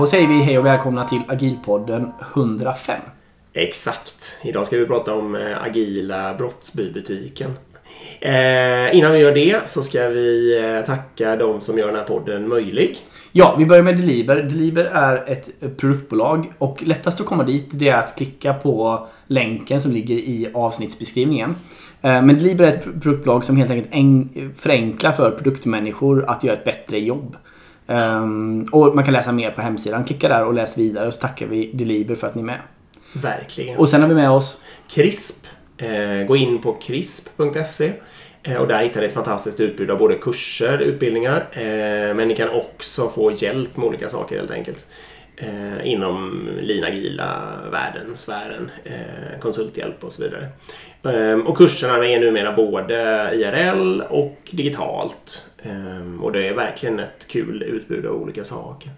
Då säger vi hej och välkomna till Agilpodden 105. Exakt. Idag ska vi prata om eh, agila brottsbybutiken. Eh, innan vi gör det så ska vi eh, tacka de som gör den här podden möjlig. Ja, vi börjar med Deliver. Deliver är ett produktbolag och lättast att komma dit det är att klicka på länken som ligger i avsnittsbeskrivningen. Eh, Men Deliver är ett produktbolag som helt enkelt en- förenklar för produktmänniskor att göra ett bättre jobb. Ehm, Och man kan läsa mer på hemsidan. Klicka där och läs vidare och så tackar vi Deliver för att ni är med. Verkligen. Och sen har vi med oss CRISP. Eh, gå in på crisp.se eh, och där hittar ni ett fantastiskt utbud av både kurser, utbildningar eh, men ni kan också få hjälp med olika saker helt enkelt. Eh, inom lean agila världen, sfären, eh, konsulthjälp och så vidare. Eh, och kurserna är numera både IRL och digitalt. Eh, och det är verkligen ett kul utbud av olika saker.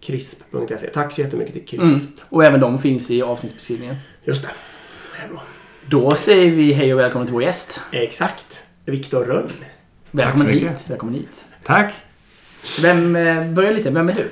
CRISP.se. Tack så jättemycket till CRISP. Mm. Och även de finns i avsnittsbeskrivningen. Just det. det är bra. Då säger vi hej och välkommen till vår gäst. Exakt. Viktor Rönn. Välkommen hit. Välkommen hit. Tack. Vem, eh, börja lite, vem är du?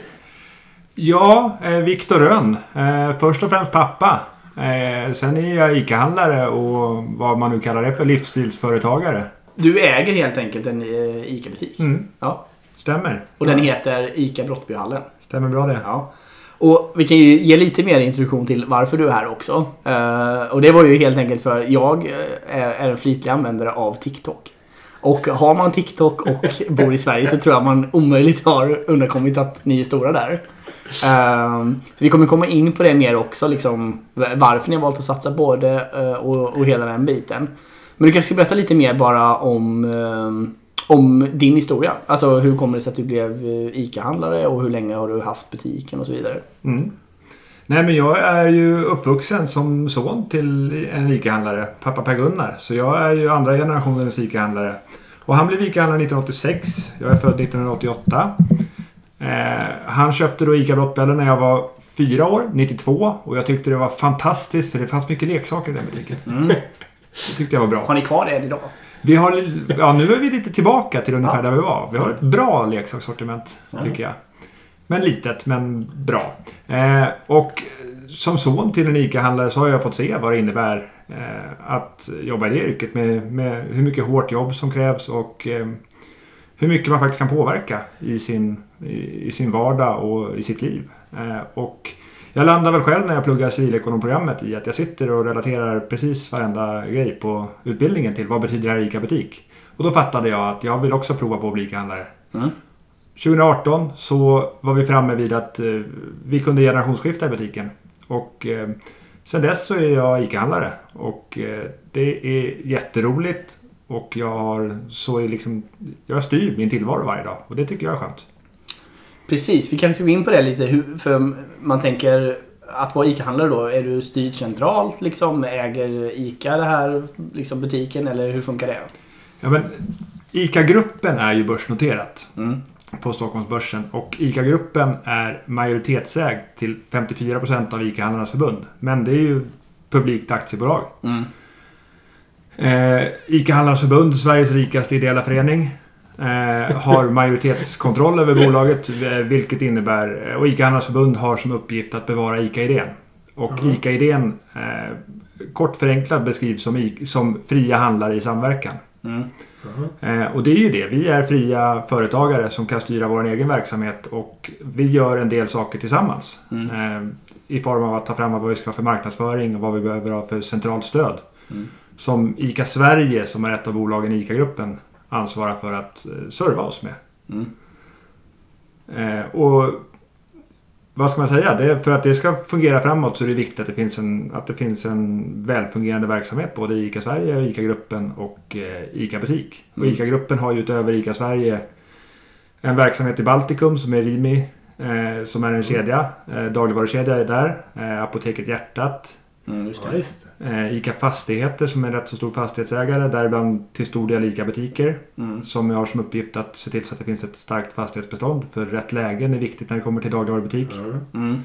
Ja, eh, Viktor Rönn. Eh, först och främst pappa. Eh, sen är jag ICA-handlare och vad man nu kallar det för livsstilsföretagare. Du äger helt enkelt en eh, ICA-butik. Mm, Ja. stämmer. Och den heter ICA Brottbyhallen. Stämmer bra det. Ja. Och vi kan ju ge lite mer introduktion till varför du är här också. Eh, och det var ju helt enkelt för jag eh, är, är en flitig användare av TikTok. Och har man TikTok och bor i Sverige så tror jag man omöjligt har undkommit att ni är stora där. Eh, så vi kommer komma in på det mer också, liksom varför ni har valt att satsa på det uh, eh, och, och hela den biten. Men du kanske ska berätta lite mer bara om, eh, om din historia. Alltså hur kommer det sig att du blev eh, ICA-handlare och hur länge har du haft butiken och så vidare. Mm. Nej men jag är ju uppvuxen som son till en ICA-handlare, pappa Per-Gunnar. Så jag är ju andra generationens ICA-handlare. Och han blev ICA-handlare 1986. Jag är född 1988. Eh, han köpte då ICA Brottbällen när jag var fyra år, 92. Och jag tyckte det var fantastiskt för det fanns mycket leksaker i den butiken. Mm. Det tyckte jag var bra. Har ni kvar det idag? Vi har, ja, nu är vi lite tillbaka till ungefär Ja. där vi var. Vi har ett bra leksakssortiment, Ja. tycker jag. Men litet, men bra. Eh, och som son till en ICA-handlare så har jag fått se vad det innebär eh, att jobba i det yrket med, med hur mycket hårt jobb som krävs och eh, hur mycket man faktiskt kan påverka i sin, i, i sin vardag och i sitt liv. Eh, och jag landar väl själv när jag pluggar civilekonomprogrammet i att jag sitter och relaterar precis varenda grej på utbildningen till vad betyder det här ICA-butik. Och då fattade jag att jag vill också prova på att bli ICA-handlare. Mm. 2018 så var vi framme vid att eh, vi kunde generationsskifta i butiken. Och eh, sen dess så är jag ICA-handlare. Och eh, det är jätteroligt. Och jag har så är liksom, jag styr min tillvaro varje dag. Och det tycker jag är skönt. Precis, vi kanske ska gå in på det lite. Hur, för man tänker att vara ICA-handlare då, är du styrd centralt liksom? Äger ICA det här liksom, butiken eller hur funkar det? Ja, men ICA-gruppen är ju börsnoterat Mm. på Stockholmsbörsen. Och ICA-gruppen är majoritetsägd till 54% av ICA-handlarnas förbund. Men det är ju publikt aktiebolag. Mm. Eh, ICA-handlarnas förbund, Sveriges rikaste ideella förening, eh, har majoritetskontroll över bolaget. eh, Vilket innebär, och ICA-handlarnas förbund har som uppgift att bevara ICA-idén. Och Mhm. ICA-idén, eh, kort förenklat beskrivs som, som fria handlare i samverkan. Mm. Eh, och det är ju det. Vi är fria företagare som kan styra vår egen verksamhet och vi gör en del saker tillsammans. Mm. Eh, I form av att ta fram vad vi ska ha för marknadsföring och vad vi behöver ha för centralt stöd. Mm. Som ICA Sverige, som är ett av bolagen i ICA-gruppen, ansvarar för att eh, serva oss med. Mm. Eh, och vad ska man säga? Det, för att det ska fungera framåt så är det viktigt att det finns en, att det finns en välfungerande verksamhet både i ICA Sverige, och ICA-gruppen och eh, ICA-butik. Och Mm. ICA-gruppen har ju utöver ICA Sverige en verksamhet i Baltikum som är Rimi. Eh, som är en kedja, eh, dagligvarukedja är där. Eh, Apoteket Hjärtat. Mm, just Ja, det. just det. Eh, ICA Fastigheter som är en rätt så stor fastighetsägare. Däribland till stor del ICA-butiker. Mm. Som har som uppgift att se till så att det finns ett starkt fastighetsbestånd. För rätt lägen är viktigt när det kommer till dagligvarubutik. Mm.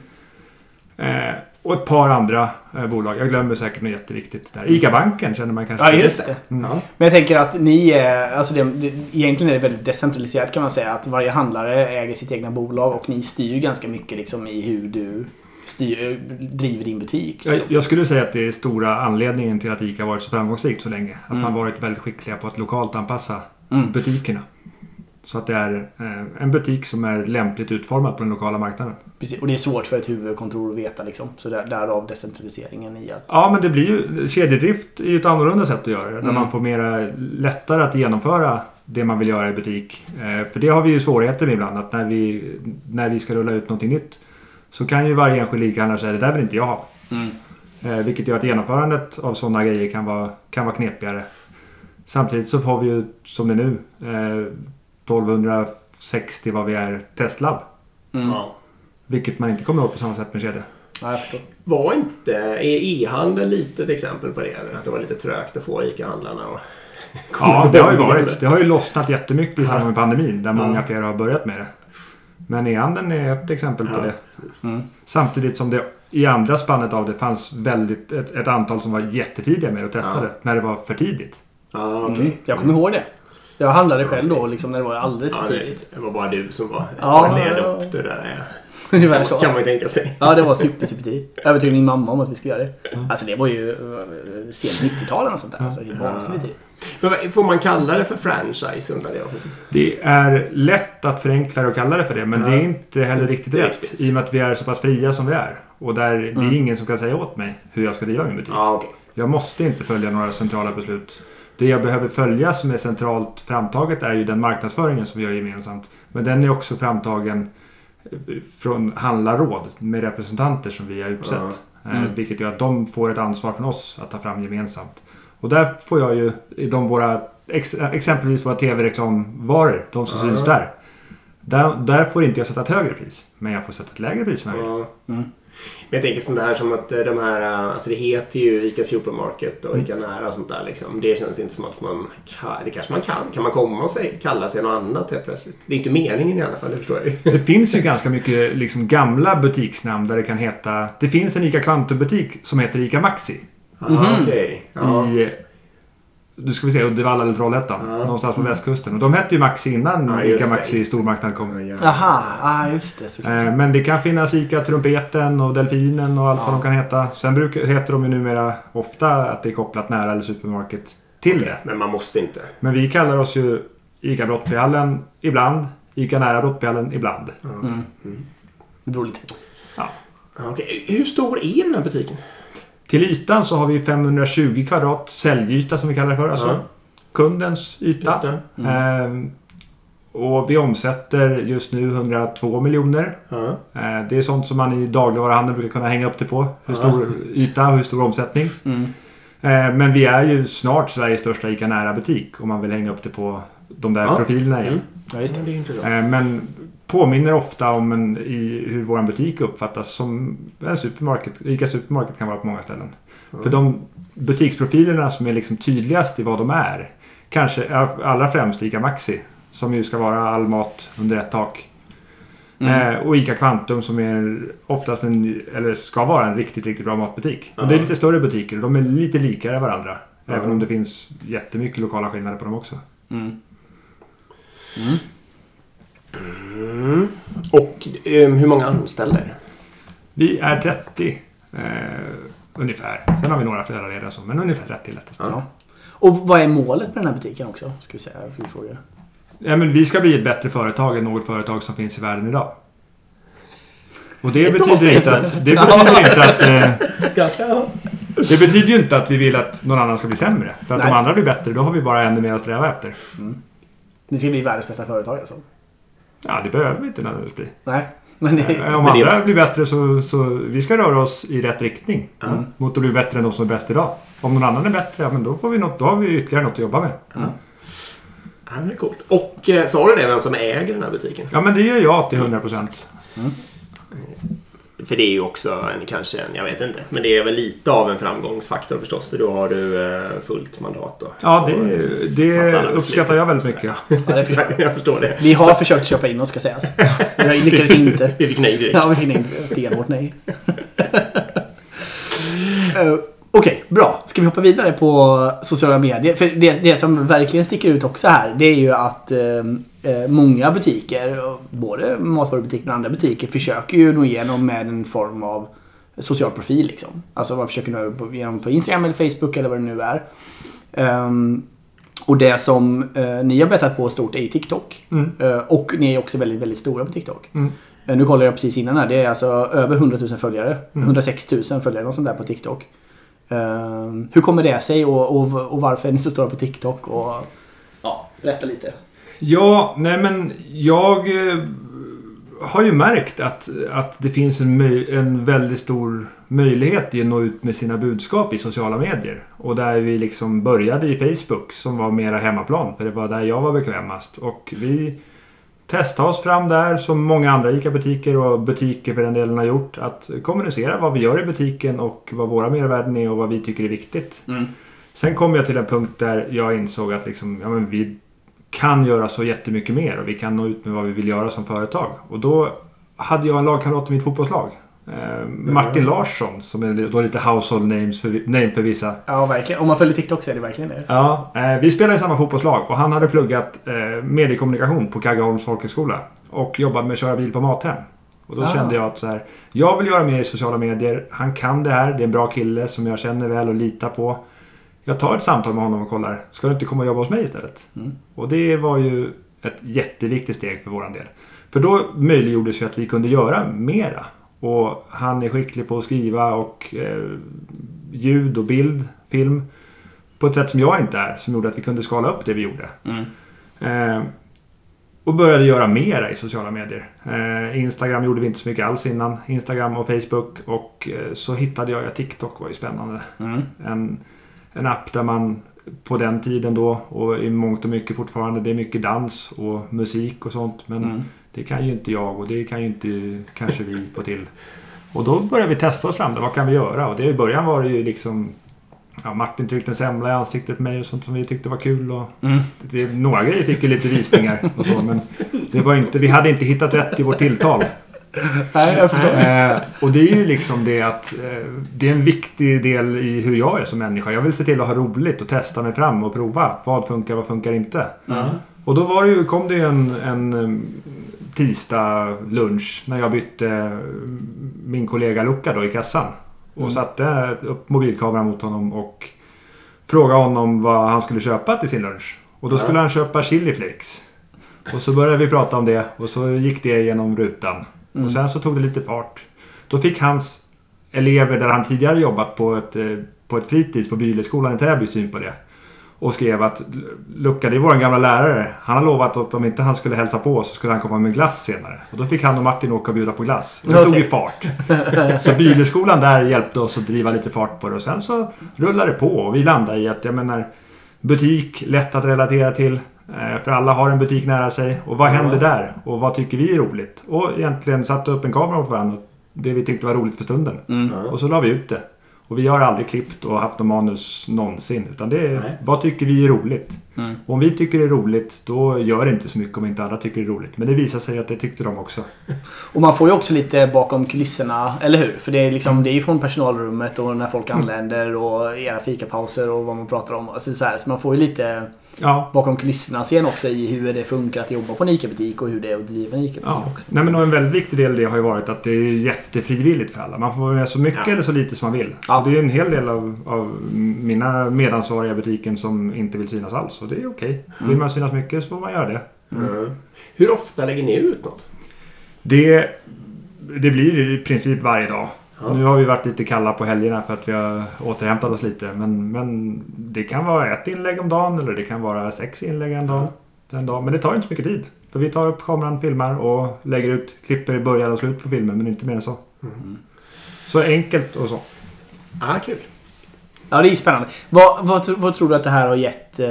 Eh, och ett par andra eh, bolag. Jag glömmer säkert något jätteviktigt där. ICA-banken känner man kanske Ja, just det. Mm. Ja. Men jag tänker att ni är, alltså det, det, egentligen är det väldigt decentraliserat kan man säga. Att varje handlare äger sitt egna bolag och ni styr ganska mycket liksom i hur du styr, driver din butik. Jag, Liksom. jag skulle säga att det är stora anledningen till att ICA varit så framgångsrikt så länge. Att Mm. man varit väldigt skickliga på att lokalt anpassa Mm. butikerna. Så att det är eh, en butik som är lämpligt utformad på den lokala marknaden. Precis. Och det är svårt för ett huvudkontor att veta liksom. Så där, därav decentraliseringen i att... Ja, men det blir ju... Kedjedrift är ju ett annorlunda sätt att göra det. Där Mm. man får mera lättare att genomföra det man vill göra i butik. Eh, för det har vi ju svårigheter med ibland. Att när vi, när vi ska rulla ut någonting nytt så kan ju varje enskild ICA-handlare säga det där vill inte jag ha. Mm. Eh, vilket gör att genomförandet av sådana grejer kan vara, kan vara knepigare. Samtidigt så får vi ju, som det är nu, eh, 1260 vad vi är testlab. Mm. Ja. Vilket man inte kommer åt på samma sätt med kedja. Ja. Var inte är e-handel lite ett exempel på det? Eller Att det var lite trögt att få ICA-handlarna och... Ja, det har ju varit. Det har ju lossnat jättemycket i samband med pandemin. Där många fler har börjat med det. Men e-handeln är ett exempel på Ja. det. Mm. Samtidigt som det i andra spannet av det fanns väldigt, ett, ett antal som var jättetidiga med att testa Ja. det. När det var för tidigt. Ja, okej. Mm. Jag kommer ihåg det. Jag handlade själv då liksom när det var alldeles Ja, för det, tidigt. det var bara du som var, Ja. led upp det där. Ungefär Kan, så. kan man ju tänka sig. Ja, det var super, super tidigt. Jag övertygade min mamma om att vi skulle göra det. Alltså det var ju uh, sent 90-tal och sånt där. Alltså, helt vansinnigt tidigt. Men får man kalla det för franchise undrar jag? Det är lätt att förenkla det och kalla det för det. Men Ja. det är inte heller riktigt Det rätt. riktigt. I och med att vi är så pass fria som vi är. Och där det Mm. är ingen som kan säga åt mig hur jag ska driva min butik. Ja, okej. Jag måste inte följa några centrala beslut. Det jag behöver följa som är centralt framtaget är ju den marknadsföringen som vi gör gemensamt. Men den är också framtagen eh, från handlarråd med representanter som vi har utsett. Eh, Mm. Vilket gör att de får ett ansvar från oss att ta fram gemensamt. Och där får jag ju i de våra, ex, exempelvis våra tv-reklamvaror, de som Ja. syns där. där. Där får inte jag sätta ett högre pris. Men jag får sätta ett lägre pris om jag vill. Ja. Mm. Men jag tänker sånt här som att eh, de här, eh, alltså det heter ju ICA Supermarket och Mm. ICA Nära och sånt där liksom. Det känns inte som att man kan, det kanske man kan. Kan man komma och kalla sig något annat helt plötsligt? Det är inte meningen i alla fall, det förstår jag ju. Det finns ju ganska mycket liksom, gamla butiksnamn där det kan heta... Det finns en ICA Kvantum-butik som heter ICA Maxi. Ah, Mhm. Okej. Ja. I... Du ska vi se, Uddevalla eller Trollhättan. Ja. Någonstans på västkusten. Och de hette ju Maxi innan Ja, ICA. Maxi i stormarknad kom. Ja. Jaha, ah, just det. såklart. Eh, Men det kan finnas ICA Trumpeten och Delfinen och allt Ja. vad de kan heta. Sen brukar, heter de ju numera ofta att det är kopplat nära eller supermarket till det. Men man måste inte. Men vi kallar oss ju ICA Brottbyhallen ibland. ICA Nära Brottbyhallen ibland. Mm. Det beror lite på. Ja, okej. Hur stor är den här butiken? Till ytan så har vi 520 kvadrat säljyta som vi kallar det för. Alltså Ja. kundens yta. Yta. Ehm, och vi omsätter just nu 102 miljoner. Ja. Eh, det är sånt som man i dagligvaruhandeln brukar kunna hänga upp det på. Hur Ja. stor yta och hur stor omsättning. Mm. Eh, men vi är ju snart Sveriges största ICA Nära-butik om man vill hänga upp det på de där Ja. profilerna igen. Mm. Ja, det. det är intressant. Eh, men påminner ofta om en, i hur vår butik uppfattas som en supermarket. ICA Supermarket kan vara på många ställen. För de butiksprofilerna som är liksom tydligast i vad de är. Kanske allra främst ICA Maxi. Som ju ska vara all mat under ett tak. Mm. Eh, och ICA Kvantum som är oftast en, eller ska vara en riktigt, riktigt bra matbutik. Och det är lite större butiker och de är lite likare varandra. Även om det finns jättemycket lokala skillnader på dem också. Mm. Mm. Mm. Och eh, hur många anställda? Vi är 30 eh, ungefär. Sen har vi några föräldraledare så, men ungefär 30 lättast. Ja. Och vad är målet med den här butiken också? Ska vi säga. Ska vi fråga. Ja, men vi ska bli ett bättre företag än något företag som finns i världen idag. Och det bra betyder inte att... Det betyder inte att... Eh, det betyder ju inte att vi vill att någon annan ska bli sämre. För att Nej. de andra blir bättre, då har vi bara ännu mer att sträva efter. Ni ska bli världens bästa företag alltså? Ja, det behöver vi inte nödvändigtvis bli. Nej. Men det... Eh, Om Men det- andra blir bättre så, så... Vi ska röra oss i rätt riktning. Ja. Mot att bli bättre än de som är bäst idag. Om någon annan är bättre, ja men då, får vi något, då har vi ytterligare något att jobba med. Ja, det är coolt. Och eh, sa du det, vem som äger den här butiken? Ja, men det gör jag till 100%. För det är ju också en, kanske en, jag vet inte, men det är väl lite av en framgångsfaktor förstås. För då har du eh, fullt mandat. Och, Ja, det, det uppskattar jag väldigt mycket. Ja, det förstår jag. förstår det. Vi har försökt köpa in oss ska sägas. Jag lyckades inte. Vi fick nej direkt. Ja, vi fick nej. Stenhårt nej. Okej, bra. Ska vi hoppa vidare på sociala medier? För det, det som verkligen sticker ut också här, det är ju att eh, eh, många butiker, både matvarubutiker och andra butiker, försöker ju nå igenom med en form av social profil. Liksom. Alltså man försöker nå igenom på Instagram eller Facebook eller vad det nu är. Ehm, och det som eh, ni har bettat på stort är ju TikTok. Mm. Eh, och ni är också väldigt, väldigt stora på TikTok. Mm. Eh, Nu kollade jag precis innan här. Det är alltså över 100 000 följare. Mm. 106 000 följare och sånt där på TikTok. Ehm, hur kommer det sig och, och, och varför är ni så stora på TikTok? Och, ja, berätta lite. Ja, nej men jag eh, har ju märkt att, att det finns en, en väldigt stor möjlighet i att nå ut med sina budskap i sociala medier. Och där vi liksom började i Facebook som var mera hemmaplan. För det var där jag var bekvämast. Och vi testade oss fram där som många andra ICA-butiker och butiker för den delen har gjort. Att kommunicera vad vi gör i butiken och vad våra mervärden är och vad vi tycker är viktigt. Mm. Sen kom jag till en punkt där jag insåg att liksom, ja, men vi kan göra så jättemycket mer och vi kan nå ut med vad vi vill göra som företag. Och då hade jag en lagkamrat i mitt fotbollslag. Eh, Martin Larsson som är då lite household names för, name för vissa. Ja, verkligen. Om man följer TikTok så är det verkligen det. Ja, eh, vi spelade i samma fotbollslag och han hade pluggat eh, mediekommunikation på Kaggeholms folkhögskola. Och jobbade med att köra bil på Mathem. Och då Ah. kände jag att så här, jag vill göra mer i sociala medier. Han kan det här. Det är en bra kille som jag känner väl och litar på. Jag tar ett samtal med honom och kollar. Ska du inte komma och jobba hos mig istället? Mm. Och det var ju ett jätteviktigt steg för våran del. För då möjliggjordes ju att vi kunde göra mera. Och han är skicklig på att skriva och eh, ljud och bild, film. På ett sätt som jag inte är. Som gjorde att vi kunde skala upp det vi gjorde. Mm. Eh, och började göra mera i sociala medier. Eh, Instagram gjorde vi inte så mycket alls innan. Instagram och Facebook. Och eh, så hittade jag att TikTok var ju spännande. Mm. En, en app där man på den tiden då och i mångt och mycket fortfarande det är mycket dans och musik och sånt. Men Mm. Det kan ju inte jag och det kan ju inte kanske vi få till. Och då började vi testa oss fram. Där. Vad kan vi göra? Och det, i början var det ju liksom Ja, Martin tryckte en semla i ansiktet på mig och sånt som vi tyckte var kul. Och Mm. det, några grejer fick ju lite visningar och så. Men det var inte, vi hade inte hittat rätt i vårt tilltal. Nej, jag förstår. Eh, och det är ju liksom det att eh, det är en viktig del i hur jag är som människa. Jag vill se till att ha roligt och testa mig fram och prova. Vad funkar, vad funkar inte? Mm. Och då var det ju, kom det ju en, en tisdag lunch när jag bytte um, min kollega Luca då i kassan. Och Mm. satte upp mobilkameran mot honom och frågade honom vad han skulle köpa till sin lunch. Och då skulle han köpa chili flakes. Och så började vi prata om det och så gick det genom rutan. Mm. Och sen så tog det lite fart. Då fick hans elever där han tidigare jobbat på ett, eh, på ett fritids på Byleskolan i Täby syn på det. Och skrev att Lucka, det är vår gamla lärare. Han har lovat att om inte han skulle hälsa på så skulle han komma med glass senare. Och då fick han och Martin åka och bjuda på glass. Det tog Okej. ju fart. Så Byleskolan där hjälpte oss att driva lite fart på det. Och sen så rullade det på. Och vi landade i att, jag menar, butik, lätt att relatera till. Eh, För alla har en butik nära sig. Och vad händer där? Och vad tycker vi är roligt? Och egentligen satte upp en kamera mot varandra. Det vi tyckte var roligt för stunden. Mm. Och så la vi ut det. Och vi har aldrig klippt och haft någon manus någonsin. Utan det är Nej. vad tycker vi är roligt. Mm. Och om vi tycker det är roligt då gör det inte så mycket om inte alla tycker det är roligt. Men det visar sig att det tyckte de också. Och man får ju också lite bakom kulisserna, eller hur? För det är, liksom, det är ju från personalrummet och när folk anländer och era fikapauser och vad man pratar om. Alltså så, här, så man får ju lite Ja. bakom kulisserna sen också i hur det funkar att jobba på en ICA-butik och hur det är att driva en ICA-butik Ja. också. Nej, men en väldigt viktig del i det har ju varit att det är jättefrivilligt för alla. Man får vara med så mycket Ja. eller så lite som man vill. Ja. Så det är en hel del av, av mina medansvariga i butiken som inte vill synas alls. Och det är okej. Vill man synas mycket så får man göra det. Mm. Hur ofta lägger ni ut något? Det, det blir i princip varje dag. Ja. Nu har vi varit lite kalla på helgerna för att vi har återhämtat oss lite. Men, men det kan vara ett inlägg om dagen eller det kan vara sex inlägg en dag. En dag. Men det tar inte så mycket tid. För vi tar upp kameran, filmar och lägger ut, klipper i början och slut på filmen. Men inte mer än så. Mm. Så enkelt och så. Ah, kul. Ja, det är spännande. Vad, vad, vad tror du att det här har gett? Eh,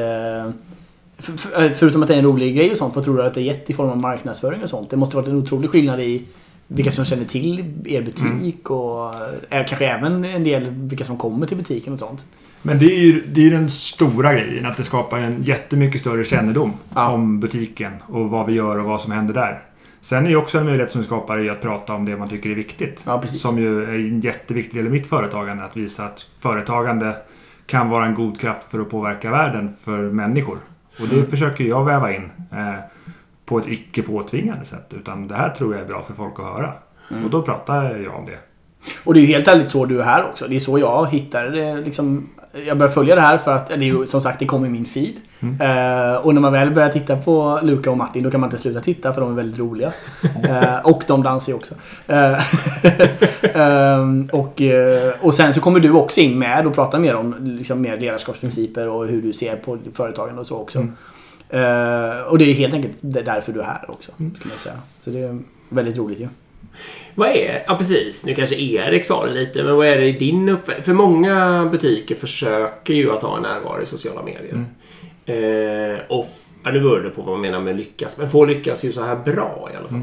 för, för, eh, förutom att det är en rolig grej och sånt, vad tror du att det har gett i form av marknadsföring och sånt? Det måste varit en otrolig skillnad i vilka som känner till er butik och eh, kanske även en del vilka som kommer till butiken och sånt. Men det är ju det är ju den stora grejen. Att det skapar en jättemycket större kännedom Ja. om butiken och vad vi gör och vad som händer där. Sen är ju också en möjlighet som vi skapar i att prata om det man tycker är viktigt. Ja. Som ju är en jätteviktig del i mitt företagande. Att visa att företagande kan vara en god kraft för att påverka världen för människor. Och det försöker jag väva in eh, på ett icke påtvingande sätt. Utan det här tror jag är bra för folk att höra. Och då pratar jag om det. Och det är ju helt ärligt så du är här också. Det är så jag hittade det. Liksom, jag började följa det här för att det är ju, som sagt det kom i min feed. Eh, och när man väl börjar titta på Luca och Martin då kan man inte sluta titta för de är väldigt roliga. Eh, och de dansar ju också. Eh, ehm, och, eh, och sen så kommer du också in med och pratar mer om liksom, mer ledarskapsprinciper och hur du ser på företagen och så också. Eh, och det är helt enkelt därför du är här också. Skulle jag säga. Så det är väldigt roligt ju. Vad är, ja precis, nu kanske Erik sa det lite, men vad är det i din uppväxt? För många butiker försöker ju att ha en närvaro i sociala medier. Eh, och, ja, nu beror det på vad man menar med lyckas, men få lyckas ju så här bra i alla fall.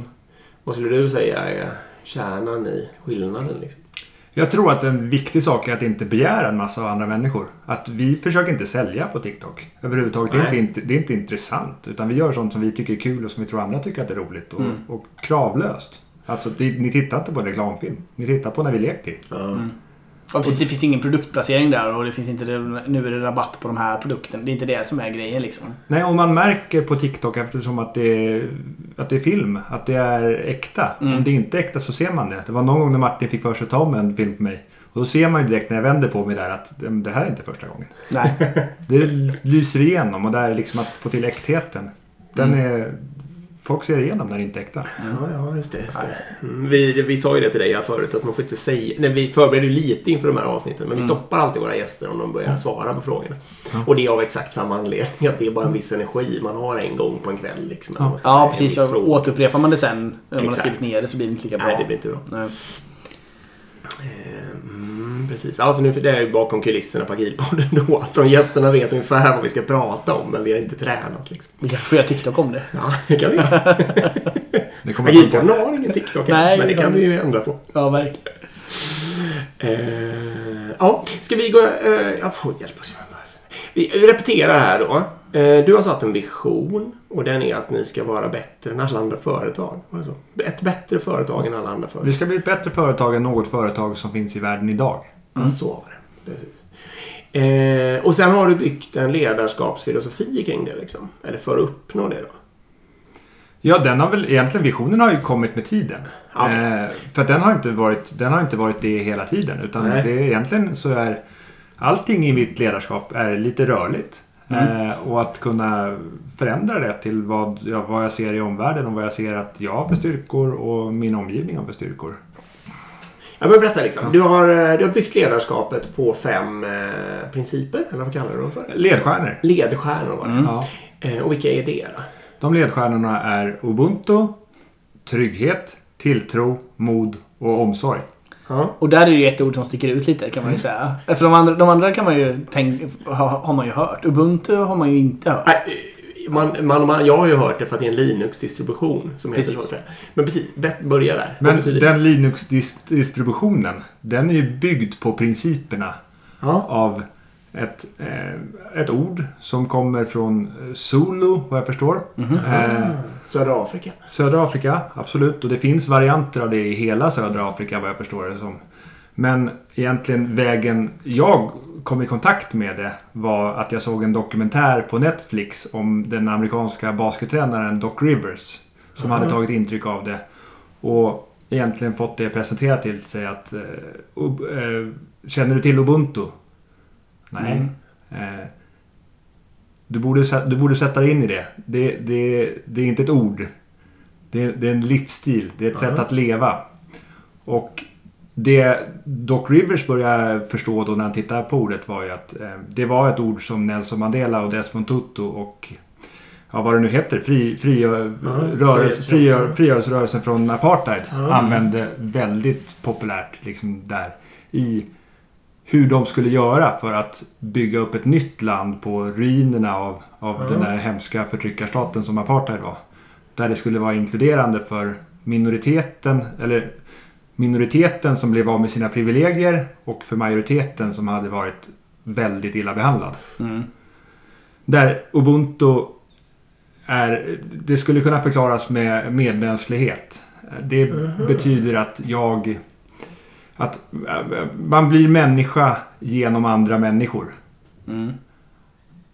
Vad skulle du säga är kärnan i skillnaden? Liksom? Jag tror att en viktig sak är att inte begära en massa av andra människor. Att vi försöker inte sälja på TikTok. Överhuvudtaget. Det är, inte, det är inte intressant. Utan vi gör sånt som vi tycker är kul och som vi tror andra tycker att det är roligt. Och, och kravlöst. Alltså, det, ni tittar inte på en reklamfilm. Ni tittar på när vi leker. Ja. Ja, precis, det finns ingen produktplacering där och det finns inte det, nu är det rabatt på de här produkterna. Det är inte det som är grejen liksom. Nej, och man märker på TikTok eftersom att det är, att det är film. Att det är äkta. Om det inte är äkta så ser man det. Det var någon gång när Martin fick för sig att ta om en film på mig. Och då ser man ju direkt när jag vänder på mig där att "Men det här är inte första gången. Nej. Det lyser igenom och där liksom att få till äktheten. Den är... Folk ser igenom när det inte är äkta. Ja, ja, just det. Just det. Mm, vi, vi sa ju det till dig här förut att man får inte säga... Nej, vi förbereder ju lite inför de här avsnitten men vi stoppar alltid våra gäster om de börjar svara på frågorna. Och det är av exakt samma anledning. Att det är bara en viss energi man har en gång på en kväll. Liksom, Ja, en precis. återupprepar man det sen när man har skrivit ner det så blir det inte lika bra. Nej, det blir inte bra. Nej. Eh, Mm, precis. Alltså nu för det är ju bakom kulisserna på Agilpodden då. Att de gästerna vet ungefär vad vi ska prata om men vi har inte tränat. Liksom. Vi kanske göra TikTok om det. Ja, det kan vi göra. Det kommer Agilpodden har ingen TikTok Nej, men det kan vi ju ändra på. Ja, verkligen. Eh, ja, ska vi gå... Ja, får hjälp oss. Vi vi repeterar här då. Eh, du har satt en vision och den är att ni ska vara bättre än alla andra företag. Var det så? Ett bättre företag än alla andra företag. Vi ska bli ett bättre företag än något företag som finns i världen idag. Ja, så var det. Precis. Eh, och sen har du byggt en ledarskapsfilosofi kring det liksom. Eller för att uppnå det då. Ja, den har väl egentligen visionen har ju kommit med tiden. Okej. Eh, för att den har inte varit, den har inte varit det hela tiden. Utan Nej. det är egentligen så är allting i mitt ledarskap är lite rörligt. Eh, och att kunna förändra det till vad jag, vad jag ser i omvärlden och vad jag ser att jag har för styrkor och min omgivning har för styrkor. Jag börjar berätta liksom. Du har, eh, du har byggt ledarskapet på fem eh, principer. Eller vad kallar du dem för? Ledstjärnor. Ledstjärnor var det. Ja. Eh, och vilka är det då? De ledstjärnorna är Ubuntu, trygghet, tilltro, mod och omsorg. Ja. Och där är det ju ett ord som sticker ut lite kan man ju säga. För de andra, de andra kan man ju tänka, ha, har man ju hört. Ubuntu har man ju inte hört. Nej, Man, man, man, jag har ju hört det för att det är en Linux-distribution som heter Precis. så. Men precis, börja där. Men den Linux-distributionen, den är ju byggd på principerna Ja. av ett, eh, ett ord som kommer från Zulu, vad jag förstår. Eh, Södra Afrika. södra Afrika, absolut. Och det finns varianter av det i hela södra Afrika, vad jag förstår det som. Men egentligen vägen jag kom i kontakt med det var att jag såg en dokumentär på Netflix om den amerikanska baskettränaren Doc Rivers. Som hade tagit intryck av det. Och egentligen fått det presenterat till sig att Ub- eh, Känner du till Ubuntu? Nej. Eh, du, borde, du borde sätta dig in i det. Det, det, det är inte ett ord. Det, det är en livsstil. Det är ett sätt att leva. Och det Doc Rivers började förstå då när han tittade på ordet var ju att eh, det var ett ord som Nelson Mandela och Desmond Tutu och ja, vad det nu heter, fri, fri, rörelse, frigör, frigörelserörelsen från apartheid använde väldigt populärt liksom där i hur de skulle göra för att bygga upp ett nytt land på ruinerna av, av den där hemska förtryckarstaten som apartheid var. Där det skulle vara inkluderande för minoriteten, eller minoriteten som blev av med sina privilegier och för majoriteten som hade varit väldigt illa behandlad. Mm. Där Ubuntu är, det skulle kunna förklaras med medmänsklighet. Det betyder att jag... Att äh, man blir människa genom andra människor. Mm.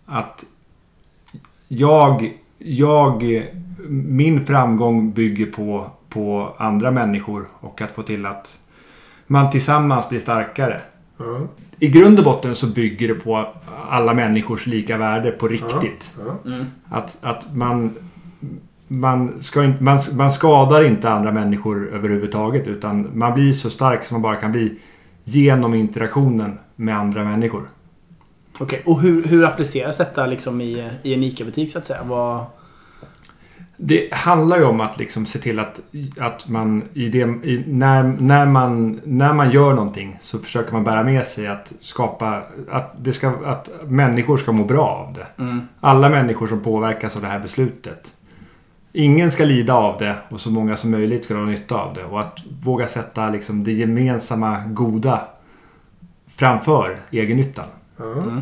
Att jag... jag min framgång bygger på, på andra människor och att få till att man tillsammans blir starkare. Ja. I grund och botten så bygger det på alla människors lika värde på riktigt. Mm. Att, att man, man, ska inte, man, man skadar inte andra människor överhuvudtaget utan man blir så stark som man bara kan bli genom interaktionen med andra människor. Okej, och hur, hur appliceras detta liksom i, i en ICA-butik så att säga? Vad... Det handlar ju om att liksom se till att, att man i det, i, när, när, man, när man gör någonting så försöker man bära med sig att skapa att, det ska, att människor ska må bra av det. Mm. Alla människor som påverkas av det här beslutet. Ingen ska lida av det och så många som möjligt ska ha nytta av det. Och att våga sätta liksom det gemensamma goda framför egennyttan. Mm.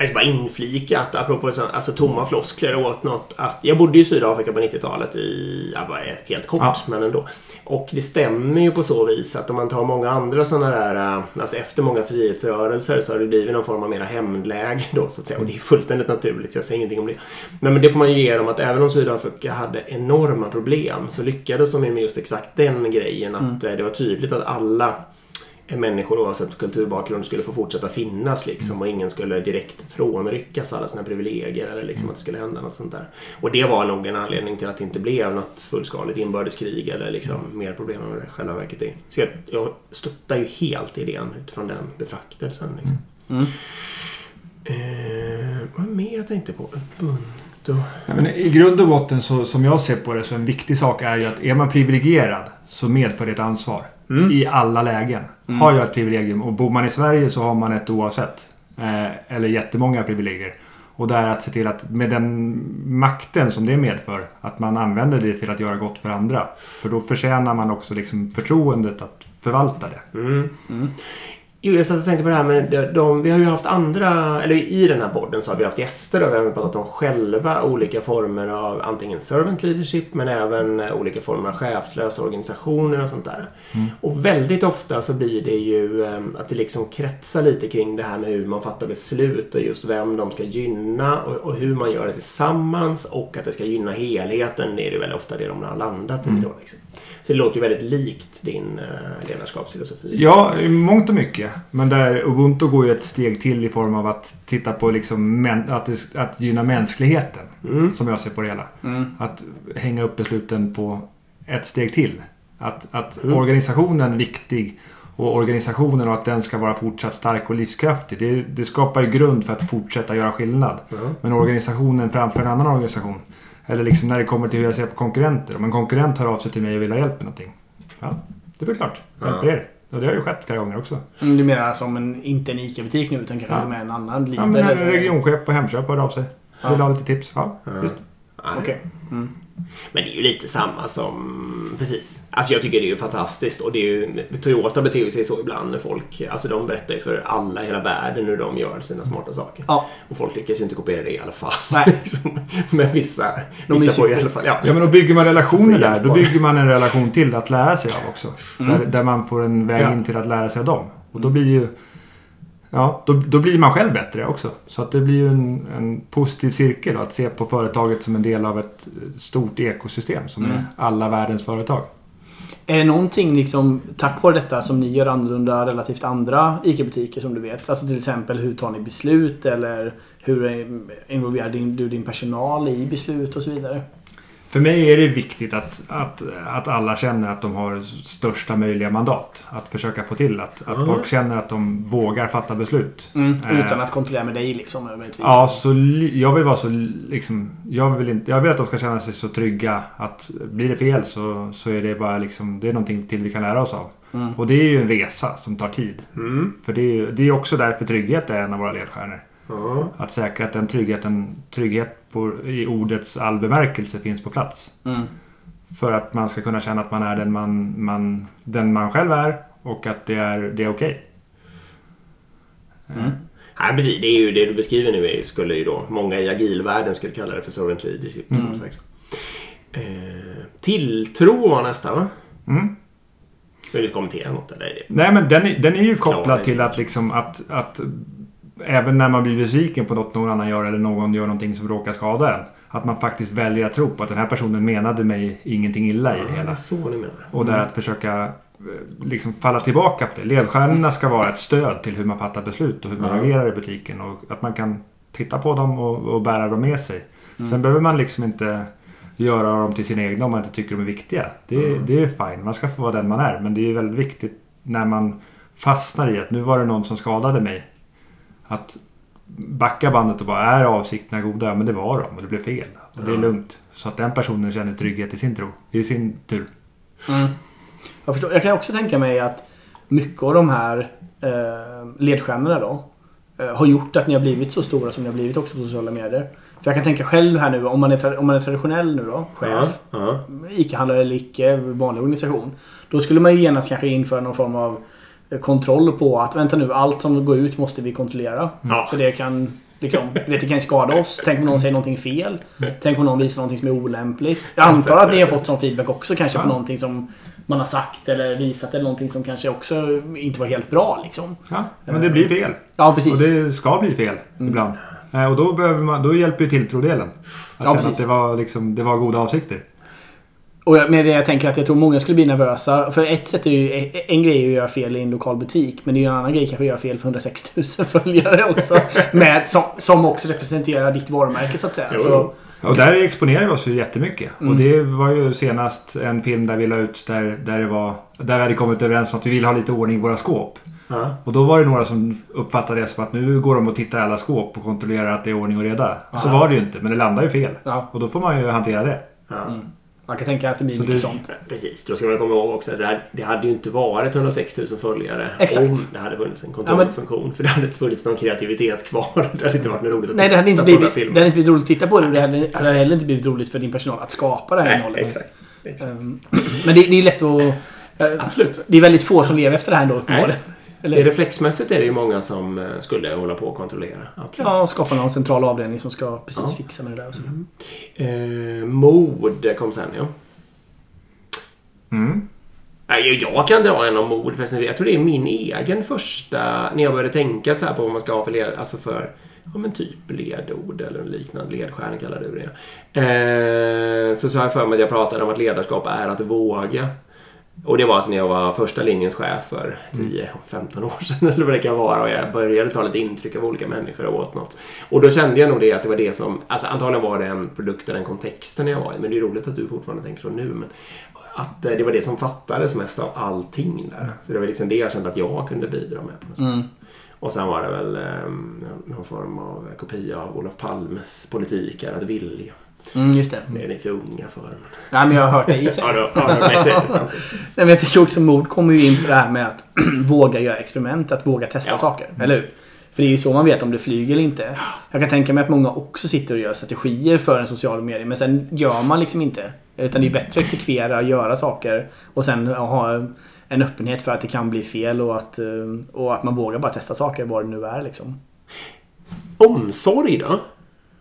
Jag ska bara inflika att apropå så, alltså, tomma floskler åt något att jag bodde i Sydafrika på 90-talet i, ja, bara helt kort, Ja. men ändå. Och det stämmer ju på så vis att om man tar många andra sådana där, äh, alltså efter många frihetsrörelser så har det blivit någon form av mera hämndläge då så att säga. Och det är fullständigt naturligt, så jag säger ingenting om det. Men, men det får man ju ge dem att även om Sydafrika hade enorma problem så lyckades de med just exakt den grejen att eh, det var tydligt att alla människor oavsett kulturbakgrund skulle få fortsätta finnas liksom och ingen skulle direkt frånryckas alla sina privilegier eller liksom att det skulle hända något sånt där. Och det var nog en anledning till att det inte blev något fullskaligt inbördeskrig eller liksom mer problem än vad det själva verket är. Så jag, jag stöttar ju helt idén utifrån den betraktelsen. Liksom. Mm. Eh, vad mer jag tänkte på? Ubuntu. Ja, men I grund och botten så, som jag ser på det så en viktig sak är ju att är man privilegierad så medför det ett ansvar. Mm. I alla lägen. Har jag ett privilegium och bor man i Sverige så har man ett oavsett. Eh, eller jättemånga privilegier. Och det är att se till att med den makten som det medför att man använder det till att göra gott för andra. För då förtjänar man också liksom förtroendet att förvalta det. Mm. Jo, jag satt och tänkte på det här med de, de, Vi har ju haft andra, eller i den här podden så har vi haft gäster och vi har pratat om själva olika former av antingen servant leadership men även eh, olika former av chefslösa organisationer och sånt där. Och väldigt ofta så blir det ju eh, att det liksom kretsar lite kring det här med hur man fattar beslut och just vem de ska gynna och, och hur man gör det tillsammans och att det ska gynna helheten. Det är det väl ofta det de har landat i då. Liksom. Så det låter ju väldigt likt din eh, ledarskapsfilosofi. Ja, i mångt och mycket. Men där Ubuntu går ju ett steg till i form av att titta på liksom att, det, att gynna mänskligheten. Mm. Som jag ser på det hela. Mm. Att hänga upp besluten på ett steg till. Att, att Mm. organisationen är viktig och organisationen och att den ska vara fortsatt stark och livskraftig. Det, det skapar ju grund för att fortsätta göra skillnad. Men organisationen framför en annan organisation. Eller liksom när det kommer till hur jag ser på konkurrenter. Om en konkurrent hör av sig till mig och vill ha hjälp med någonting. Ja, det är väl klart. Hjälper Ja. er. Och det har ju skett flera gånger också. Mm, Du menar som en, inte en ICA-butik nu utan kanske Ja. med en annan Ja, leader? men en regionchef på Hemköp hörde av sig. Ja. Vill ha lite tips. Ja, Ja. visst. Okej. Mm. Men det är ju lite samma som... Precis. Alltså jag tycker det är ju fantastiskt och det är ju... Toyota beter ju sig så ibland när folk... Alltså de berättar ju för alla i hela världen hur de gör sina smarta saker. Ja. Och folk lyckas ju inte kopiera det i alla fall. Nej. Liksom. Men vissa, De vissa får ju i alla fall... Ja, Ja, men då bygger man relationer där. Då bygger man en relation till att lära sig av också. Där, där man får en väg Ja. in till att lära sig av dem. Och då blir ju... Ja, då, då blir man själv bättre också. Så att det blir ju en, en positiv cirkel då, att se på företaget som en del av ett stort ekosystem som Mm. är alla världens företag. Är det någonting liksom, tack vare detta som ni gör annorlunda relativt andra ICA-butiker som du vet? Alltså till exempel hur tar ni beslut eller hur involverar din, du din personal i beslut och så vidare? För mig är det viktigt att, att, att alla känner att de har största möjliga mandat. Att försöka få till att, att Ja. folk känner att de vågar fatta beslut. Mm, Eh. utan att kontrollera med dig liksom möjligtvis. Ja, så jag vill vara så liksom... Jag vill, inte, jag vill att de ska känna sig så trygga att blir det fel så, så är det bara liksom... Det är någonting till vi kan lära oss av. Mm. Och det är ju en resa som tar tid. Mm. För det är, det är också därför trygghet är en av våra ledstjärnor. Att säkra att den tryggheten, trygghet på, i ordets all bemärkelse finns på plats. Mm. För att man ska kunna känna att man är den man, man, den man själv är och att det är, det är okej. Mm. Nej, precis. Det, är ju, det du beskriver nu är, skulle ju då många i agilvärlden skulle kalla det för servant leadership. Som sagt. Eh, tilltro var nästa va? Mm. Vill du kommentera något? Eller? Nej, men den är, den är ju kopplad till att liksom att, att även när man blir besviken på något någon annan gör eller någon gör någonting som råkar skada en. Att man faktiskt väljer att tro på att den här personen menade mig ingenting illa i det hela. så ni menar. Och där att försöka eh, liksom falla tillbaka på det. Ledstjärnorna ska vara ett stöd till hur man fattar beslut och hur man Ja. agerar i butiken. Och att man kan titta på dem och, och bära dem med sig. Sen behöver man liksom inte göra dem till sina egna om man inte tycker de är viktiga. Det, det är fine. Man ska få vara den man är. Men det är väldigt viktigt när man fastnar i att nu var det någon som skadade mig. Att backa bandet och bara är avsikterna goda? Ja, men det var de och det blev fel. Och det är lugnt. Så att den personen känner trygghet i sin tro. I sin tur. Mm. Jag, förstår. jag kan också tänka mig att mycket av de här eh, ledstjärnorna då eh, har gjort att ni har blivit så stora som ni har blivit också på sociala medier. För jag kan tänka själv här nu om man är, tra- om man är traditionell nu då, chef, Ja, ja. ICA-handlare eller icke, vanlig organisation. Då skulle man ju genast kanske införa någon form av eh, kontroll på att vänta nu, allt som går ut måste vi kontrollera. Ja. För det kan liksom, vet, det kan ju skada oss. Tänk om någon säger någonting fel. Tänk om någon visar någonting som är olämpligt. Jag antar att ni har fått sån feedback också kanske på Ja. någonting som man har sagt eller visat eller någonting som kanske också inte var helt bra liksom. Ja, men det blir fel. Ja, precis. Och det ska bli fel ibland. Eh, Och då, behöver man, då hjälper ju tilltrodelen. Att Ja, precis. att det var, liksom, det var goda avsikter. Och med det jag tänker att jag tror många skulle bli nervösa. För ett sätt är ju, en grej är att göra fel i en lokal butik. Men det är ju en annan grej kanske att göra fel för 160 000 följare också. med, som, som också representerar ditt varumärke så att säga. Jo, Så. Och där exponerar vi oss ju jättemycket. Mm. Och det var ju senast en film där vi la ut där, där, det var, där vi hade kommit överens om att vi ville ha lite ordning i våra skåp. Ja. Och då var det några som uppfattade det som att nu går de och tittar i alla skåp och kontrollerar att det är ordning och reda. Så Ja. var det ju inte, men det landar ju fel. Och då får man ju hantera det. Ja. man kan tänka att det blir Så mycket det- sånt. Precis, då ska man komma ihåg också att det, här, det hade ju inte varit 106 000 följare Exakt. om det hade funnits en kontrollfunktion. För det hade inte funnits någon kreativitet kvar. Det hade inte varit något roligt att Nej, det hade, inte titta på blivit, den här det filmen. hade inte blivit roligt att titta på det. och Det hade, så det hade heller inte blivit roligt för din personal att skapa det här Nej, innehållet. exakt. exakt. Ehm, Men det, det är lätt att... eh, Absolut. Det är väldigt få som lever efter det här ändå. Nej, Eller, reflexmässigt är det ju många som eh, skulle hålla på och kontrollera. Absolut. ja, skapa någon central avdelning som ska precis Ja. fixa med det där. Och så. Eh, mod kom sen ja. Mm. Nej, jag kan dra en om mod. Jag tror det är min egen första... När jag började tänka så här på vad man ska ha för led... Alltså för... Ja men typ ledord eller liknande. Ledstjärnor kallar du det. Eh, så sa jag för mig att jag pratade om att ledarskap är att våga. Och det var alltså när jag var första linjens chef för 10-15 år sedan eller vad det kan vara. Och jag började ta lite intryck av olika människor och åt något. Och då kände jag nog det att det var det som... Alltså antagligen var det en produkt av den kontexten jag var i. Men det är roligt att du fortfarande tänker så nu. Men att eh, det var det som fattades mest av allting där. Så det var liksom det jag kände att jag kunde bidra med. På något sätt. Mm. Och sen var det väl eh, någon form av kopia av Olof Palmes politik, att vilja. Mm, just det. Det är ni för unga för. Men... Nej, men jag har hört Ja, säga. då, ja, då. Ja, Nej, men jag tycker också mod kommer ju in på det här med att våga göra experiment, att våga testa Ja. saker. Eller hur? För det är ju så man vet om det flyger eller inte. Jag kan tänka mig att många också sitter och gör strategier för en social medie. Men sen gör man liksom inte. Utan det är bättre att exekvera, göra saker och sen ha en öppenhet för att det kan bli fel och att, eh, och att man vågar bara testa saker vad det nu är liksom. Omsorg då?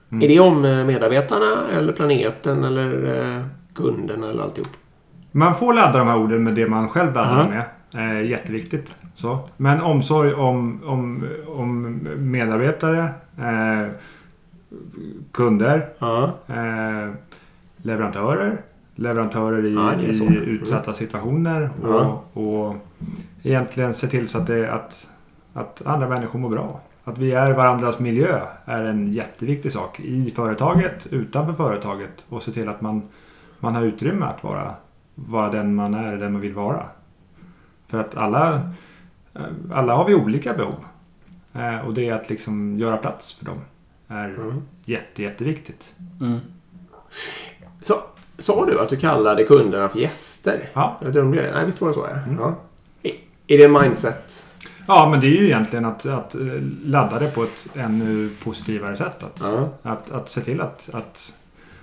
Är det om eh, medarbetarna eller planeten eller eh, kunden eller alltihop? Man får ladda de här orden med det man själv laddar dem med. Eh, jätteviktigt. Så. Men omsorg om, om, om medarbetare, eh, kunder, Ja. eh, leverantörer. Leverantörer i, Ja, i utsatta situationer. Och, och egentligen se till så att, det, att, att andra människor mår bra. Att vi är varandras miljö är en jätteviktig sak. I företaget, utanför företaget. Och se till att man, man har utrymme att vara, vara den man är, den man vill vara. För att alla, alla har vi olika behov. Eh, Och det är att liksom göra plats för dem. Är Mm. jätte, jätteviktigt. Mm. Så, sa du att du kallade kunderna för gäster? Ja. Jag drömde det. Nej, visst var det så? Ja. ja. Är- det mindset? Ja, men det är ju egentligen att, att eh, ladda det på ett ännu positivare sätt. Att, Ja. att, att se till att, att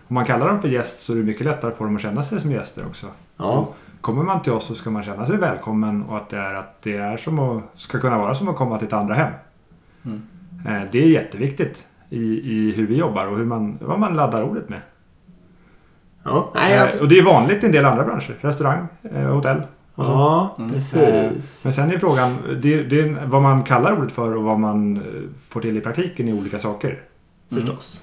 om man kallar dem för gäst så är det mycket lättare för dem att känna sig som gäster också. Ja. Kommer man till oss så ska man känna sig välkommen och att det är, att det är som att, ska kunna vara som att komma till ett andra hem. Mm. Eh, det är jätteviktigt i, i hur vi jobbar och hur man, vad man laddar ordet med. Ja, nej, jag... Eh, och det är vanligt i en del andra branscher. Restaurang, hotell. Ja Mm. precis. Men sen är frågan det, det är vad man kallar ordet för och vad man eh, får till i praktiken är olika saker. Förstås.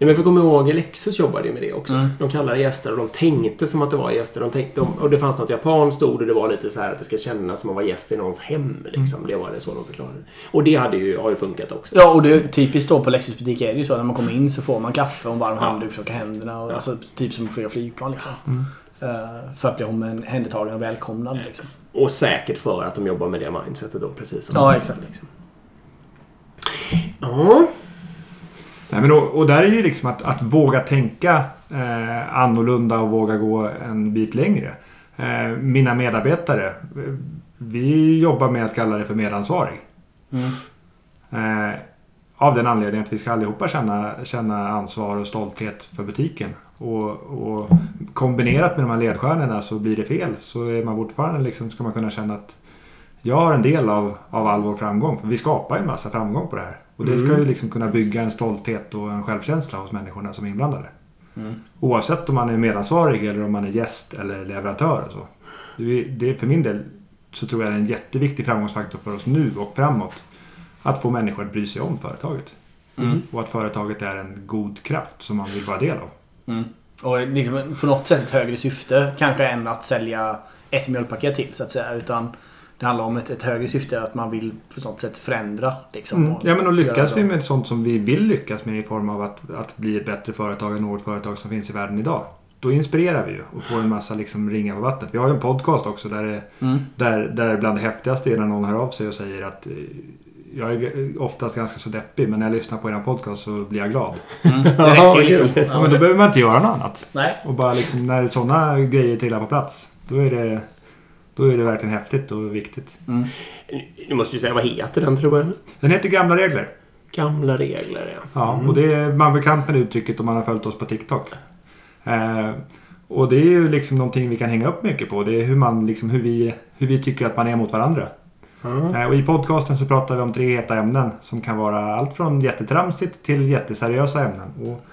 Ja, men för kom ihåg, Lexus jobbade ju med det också. Mm. De kallade gäster och de tänkte som att det var gäster. De tänkte, och det fanns något japanskt ord och det var lite så här att det ska kännas som att vara gäst i någons hem. Liksom. Det var det så de förklarade. Och det hade ju, har ju funkat också. Ja, och det är typiskt då på Lexus butik är det ju så. När man kommer in så får man kaffe och en varm handduk för att händerna. Och, Ja. Alltså typ som att flyga flygplan liksom. Mm. Eh, för att bli omhändertagen och välkomnad liksom. Och säkert för att de jobbar med det mindsetet då, precis som Ja, exakt. Liksom. Ja, Nej, men och, och där är ju liksom att, att våga tänka eh, annorlunda och våga gå en bit längre. Eh, mina medarbetare, vi jobbar med att kalla det för medansvarig. Mm. Eh, av den anledningen att vi ska allihopa känna, känna ansvar och stolthet för butiken. Och, och kombinerat med de här ledstjärnorna så blir det fel. Så är man fortfarande liksom, ska man kunna känna att jag har en del av, av all vår framgång. För vi skapar ju en massa framgång på det här. Och det ska Mm. ju liksom kunna bygga en stolthet och en självkänsla hos människorna som är inblandade. Mm. Oavsett om man är medansvarig eller om man är gäst eller leverantör. Och så. Det, det, för min del så tror jag det är en jätteviktig framgångsfaktor för oss nu och framåt. Att få människor att bry sig om företaget. Mm. Och att företaget är en god kraft som man vill vara del av. Mm. Och liksom på något sätt ett högre syfte kanske än att sälja ett mjölkpaket till så att säga. Utan det handlar om ett, ett högre syfte att man vill på något sätt förändra. Liksom, Mm. Ja men och lyckas vi med sånt som vi vill lyckas med i form av att, att bli ett bättre företag än något företag som finns i världen idag. Då inspirerar vi ju och får en massa liksom ringar på vattnet. Vi har ju en podcast också där, det, Mm. där, där bland det häftigaste är när någon hör av sig och säger att eh, jag är oftast ganska så deppig men när jag lyssnar på er podcast så blir jag glad. Mm. Det räcker liksom. Ja, men då behöver man inte göra något annat. Nej. Och bara liksom när sådana grejer trillar på plats. Då är det, då är det verkligen häftigt och viktigt. Mm. du måste ju säga vad heter den tror jag? Den heter Gamla Regler. Gamla regler ja. Ja, Mm. och det är man bekant med det uttrycket om man har följt oss på TikTok. Eh, och det är ju liksom någonting vi kan hänga upp mycket på. Det är hur, man, liksom, hur, vi, hur vi tycker att man är mot varandra. Eh, och i podcasten så pratar vi om tre heta ämnen som kan vara allt från jättetramsigt till jätteseriösa ämnen. Och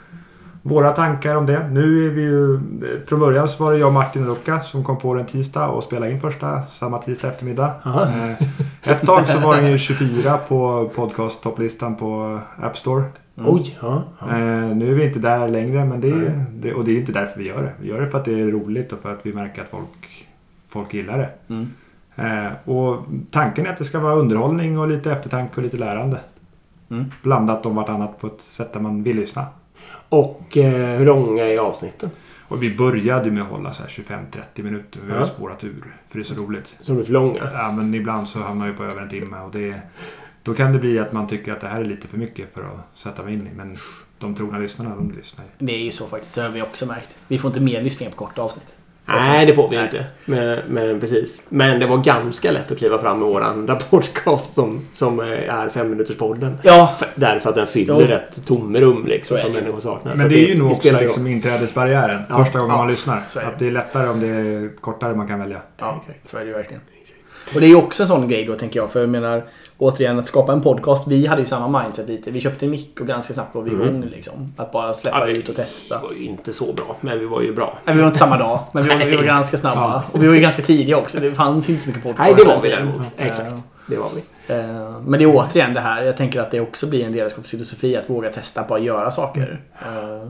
våra tankar om det. Nu är vi ju... Från början så var det jag och Martin Rucka som kom på den tisdag och spelade in första samma tisdag eftermiddag. Aha. Eh, ett tag så var den ju 24 på podcast-topplistan på App Store. Oj, ja. ja. Eh, nu är vi inte där längre men det är, det, och det är inte därför vi gör det. Vi gör det för att det är roligt och för att vi märker att folk, folk gillar det. Mm. Eh, och tanken är att det ska vara underhållning och lite eftertanke och lite lärande. Mm. Blandat om vartannat på ett sätt där man vill lyssna. Och eh, hur långa är avsnitten? Och vi började med att hålla så här 25-30 minuter. Vi har Ja. spårat ur. För det är så roligt. Som är för långa? Ja, men ibland så hamnar vi på över en timme och det, då kan det bli att man tycker att det här är lite för mycket för att sätta mig in i. Men de trogna lyssnarna, de lyssnar ju. Det är ju så faktiskt. Det har vi också märkt. Vi får inte mer lyssningar på korta avsnitt. Nej, det får vi Nej. inte. Men, men precis. Men det var ganska lätt att kliva fram med vår andra podcast som, som är femminuterspodden. Ja, För- Därför att den fyller Jo. ett tomrum liksom, som människor saknar. Men det är ju nog också liksom inträdesbarriären. Ja. Första gången Ja, man lyssnar. så är det. Att det är lättare om det är kortare man kan välja. ja så är det ju verkligen. Och det är ju också en sån grej då tänker jag. För jag menar återigen att skapa en podcast. Vi hade ju samma mindset lite. Vi köpte en mick och ganska snabbt var vi igång liksom. Att bara släppa Ja, ut och testa. Vi var ju inte så bra, men vi var ju bra. Nej, vi var inte samma dag, men vi var, vi var ganska snabba. Och vi var ju ganska tidiga också. Det fanns ju inte så mycket podcast. Nej, det var vi den däremot. Exakt. Det var vi. eh, Men det är återigen det här. Jag tänker att det också blir en ledarskapsfilosofi att våga testa på att göra saker. Eh,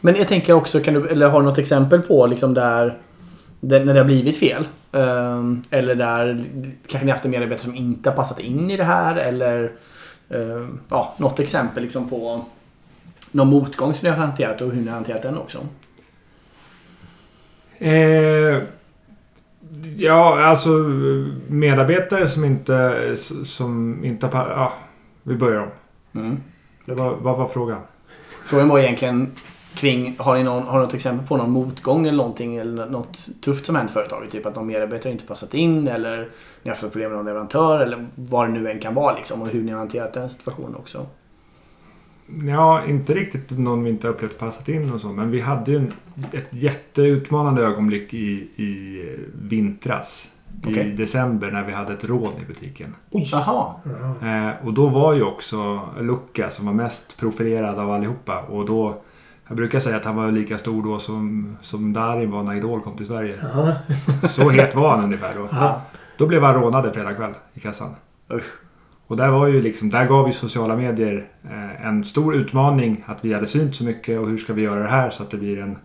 Men jag tänker också, kan du, eller har du något exempel på liksom där, där när det har blivit fel? Eh, Eller där kanske ni haft en medarbetare som inte har passat in i det här eller eh, ja, något exempel liksom på någon motgång som ni har hanterat och hur ni har hanterat den också. Eh, ja, alltså medarbetare som inte, som inte har... Ja, vi börjar om. Mm. Det var, vad var frågan? Frågan var egentligen kring, har ni, någon, har ni något exempel på någon motgång eller någonting eller något tufft som hänt i företaget? Typ att någon medarbetare inte passat in eller ni har haft problem med någon leverantör eller vad det nu än kan vara liksom och hur ni har hanterat den situationen också. Ja, inte riktigt någon vi inte har upplevt passat in och så. Men vi hade ju en, ett jätteutmanande ögonblick i, i vintras. i Okej. december när vi hade ett rån i butiken. Jaha. Eh, och då var ju också Luca som var mest profilerad av allihopa. Och då, jag brukar säga att han var lika stor då som, som Darin var när Idol kom till Sverige. Ja. Så het var han ungefär då. Ja. Då blev han rånad en fredag kväll i kassan. Usch. Och där var ju liksom, där gav ju sociala medier eh, en stor utmaning att vi hade synt så mycket och hur ska vi göra det här så att det blir en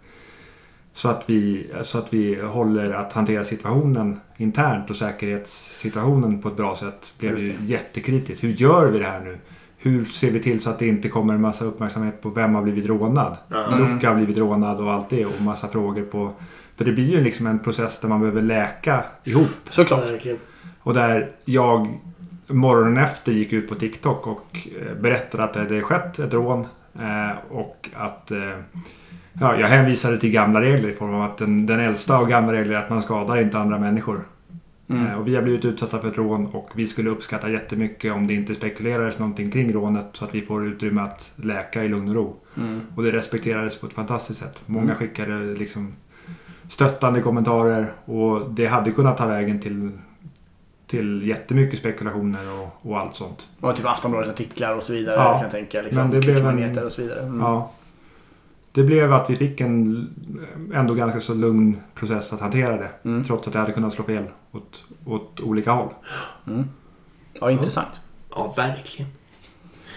så att vi, så att vi håller att hantera situationen internt och säkerhetssituationen på ett bra sätt blev ju jättekritiskt. Hur gör vi det här nu? Hur ser vi till så att det inte kommer en massa uppmärksamhet på vem har blivit rånad? Mm. Luca har blivit rånad och allt det och massa frågor på... För det blir ju liksom en process där man behöver läka ihop. Såklart. Och där jag morgonen efter gick ut på TikTok och eh, berättade att det hade skett ett rån. eh, Och att eh, ja, jag hänvisade till gamla regler i form av att den, den äldsta av gamla regler är att man skadar inte andra människor. Mm. Eh, Och vi har blivit utsatta för ett rån och vi skulle uppskatta jättemycket om det inte spekulerades någonting kring rånet så att vi får utrymme att läka i lugn och ro. Mm. Och det respekterades på ett fantastiskt sätt. Många Mm. skickade liksom stöttande kommentarer och det hade kunnat ta vägen till, till jättemycket spekulationer och, och allt sånt. Och typ Aftonbladets artiklar och så vidare. Ja. kan jag tänka. Liksom. Men det blev en- och så vidare. Mm. Ja. Det blev att vi fick en ändå ganska så lugn process att hantera det. Mm. Trots att det hade kunnat slå fel åt, åt olika håll. Mm. Ja, intressant. Ja, verkligen.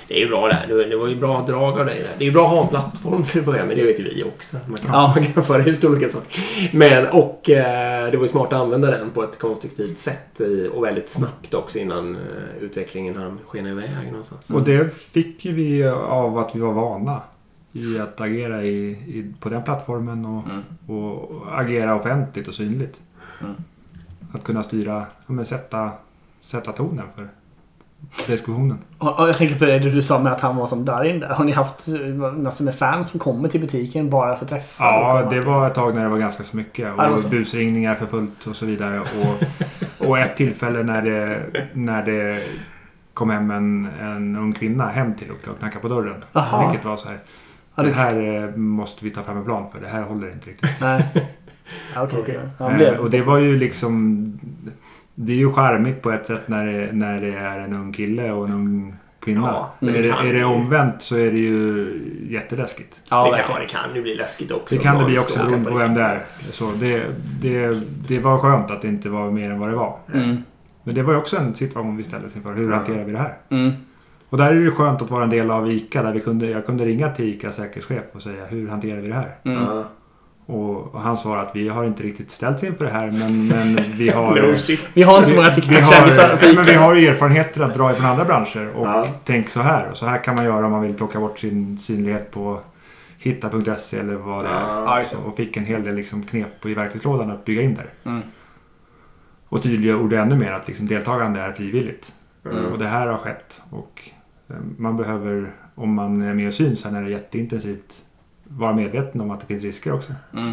Det är ju bra där. Det det var ju bra drag av dig där. Det är ju bra att ha en plattform till att börja med. Det vet ju vi också. Man kan, Ja. man kan föra ut olika saker. Men, och eh, det var ju smart att använda den på ett konstruktivt sätt i, och väldigt snabbt också innan eh, utvecklingen hann skena iväg någonstans. Och det fick ju vi av att vi var vana i att agera i, i, på den plattformen och, Mm. och agera offentligt och synligt. Mm. Att kunna styra, ja, men sätta, sätta tonen för diskussionen. Och, och jag tänker på det du sa med att han var som Darin där. Har ni haft eh, massor med fans som kommer till butiken bara för att träffa? Ja, det var ett tag när det var ganska så mycket. Och så. busringningar för fullt och så vidare. Och, och ett tillfälle när det, när det kom hem en, en ung kvinna hem till och knackade på dörren. Jaha. Vilket var så här. Ja, Det här eh, måste vi ta fram en plan för. Det här håller inte riktigt. Nej. Okej. Han Eh, blev... och det var ju liksom... Det är ju charmigt på ett sätt när det, när det är en ung kille och en ung kvinna. Ja, är, det är det omvänt så är det ju jätteläskigt. Ja, det, kan, det kan ju bli läskigt också. Det kan det bli också beroende på vem det är. Så det, det, det var skönt att det inte var mer än vad det var. Mm. Men det var ju också en situation vi ställdes inför. Hur hanterar vi det här? Mm. Och där är det skönt att vara en del av ICA. Där vi kunde, jag kunde ringa till ICA säkerhetschef och säga hur hanterar vi det här? Mm. Ja. Och, och han svarade att vi har inte riktigt ställts inför det här men, men vi har... No. Vi har inte så många TikTok-kändisar på men vi har ju erfarenheter att dra ifrån andra branscher och Ja. tänk så här. Och så här kan man göra om man vill plocka bort sin synlighet på hitta.se eller vad det är. Ja, det. Och fick en hel del liksom knep i verktygslådan att bygga in där. Mm. Och tydliggjorde ännu mer att liksom deltagande är frivilligt. Mm. Och det här har skett. Och man behöver, om man är med och syns, sen är det jätteintensivt, vara medveten om att det finns risker också. Mm.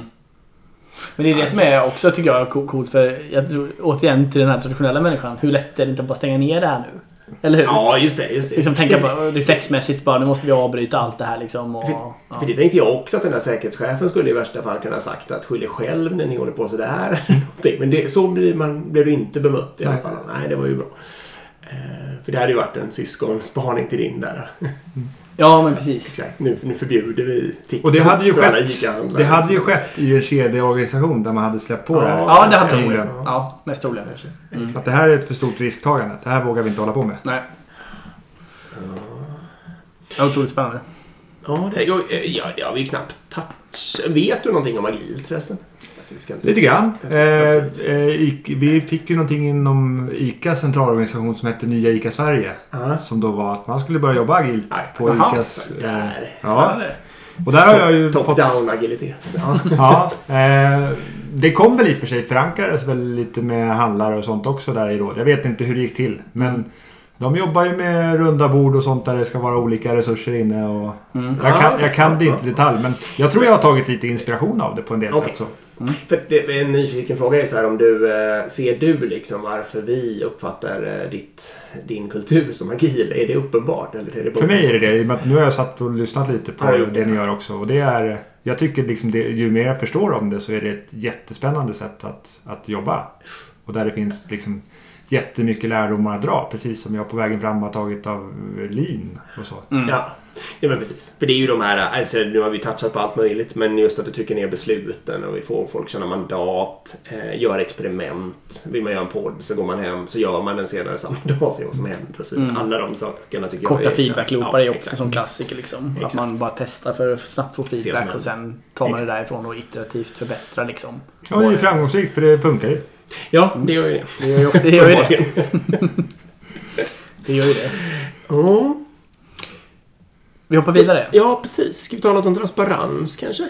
Men det är det som är också tycker jag co- coolt för jag tror återigen till den här traditionella människan. Hur lätt är det inte att bara stänga ner det här nu? Eller hur? Ja, just det. Just det. Liksom tänka på reflexmässigt bara nu måste vi avbryta allt det här liksom. Och, ja. För det tänkte jag också att den där säkerhetschefen skulle i värsta fall kunna ha sagt att skyll er själv när ni håller på sådär. eller någonting. Men det, så blir man, blev du inte bemött i alla fall. Nej, det var ju bra. För det hade ju varit en syskonspaning till din där. ja men precis. Exakt. Nu, nu förbjuder vi TikTok Och det hade ju för alla skett, det hade ju skett i en kedjeorganisation där man hade släppt på det här. Ja det hade de Troligen. ju. Ja, mest troligen. Mm. Så att det här är ett för stort risktagande. Det här vågar vi inte hålla på med. Nej. Ja, otroligt spännande. Ja, det, ja, ja, det har vi ju knappt touch. Vet du någonting om agilt förresten? Alltså, inte... Lite grann. Eh, eh, vi fick ju någonting inom ICAs centralorganisation som hette Nya ICA Sverige. Ja. Som då var att man skulle börja jobba agilt Nej, på jaha. ICAs... Eh, ja. Och där har jag ju fått... Top-down agilitet. Ja. Eh, det kom väl i och för sig förankrades väl lite med handlare och sånt också där i råd. Jag vet inte hur det gick till. Men Mm. de jobbar ju med runda bord och sånt där det ska vara olika resurser inne. Och Mm. jag, kan, Ja, jag kan det inte i detalj men jag tror jag har tagit lite inspiration av det på en del Okej. sätt. Så. För det, en nyfiken fråga är så här om du eh, ser du liksom varför vi uppfattar eh, ditt, din kultur som agil? Är det uppenbart? Eller är det bara- För mig är det det. i Nu har jag satt och lyssnat lite på gjort det det? ni gör också. Och det är, jag tycker liksom det, ju mer jag förstår om det så är det ett jättespännande sätt att, att jobba. Och där det finns liksom jättemycket lärdomar att dra. Precis som jag på vägen fram har tagit av lean och så. Mm. Ja. Ja, men precis. För det är ju de här, alltså nu har vi touchat på allt möjligt, men just att du trycker ner besluten och vi får folk känna mandat, eh, gör experiment. Vill man göra en podd så går man hem, så gör man den senare samma dag, ser vad som händer och så. Mm. Alla de sakerna tycker Korta jag är feedbackloopar är också exakt. som klassiker. Liksom. Att Exakt. man bara testar för att snabbt få feedback och sen tar man det därifrån och iterativt förbättrar. Liksom. Ja, det är ju framgångsrikt för det funkar ju. Ja, det gör ju det. Det gör ju, det gör ju det. det, gör ju det. Ja. Vi hoppar vidare. Ja, precis. Ska vi ta något om transparens kanske?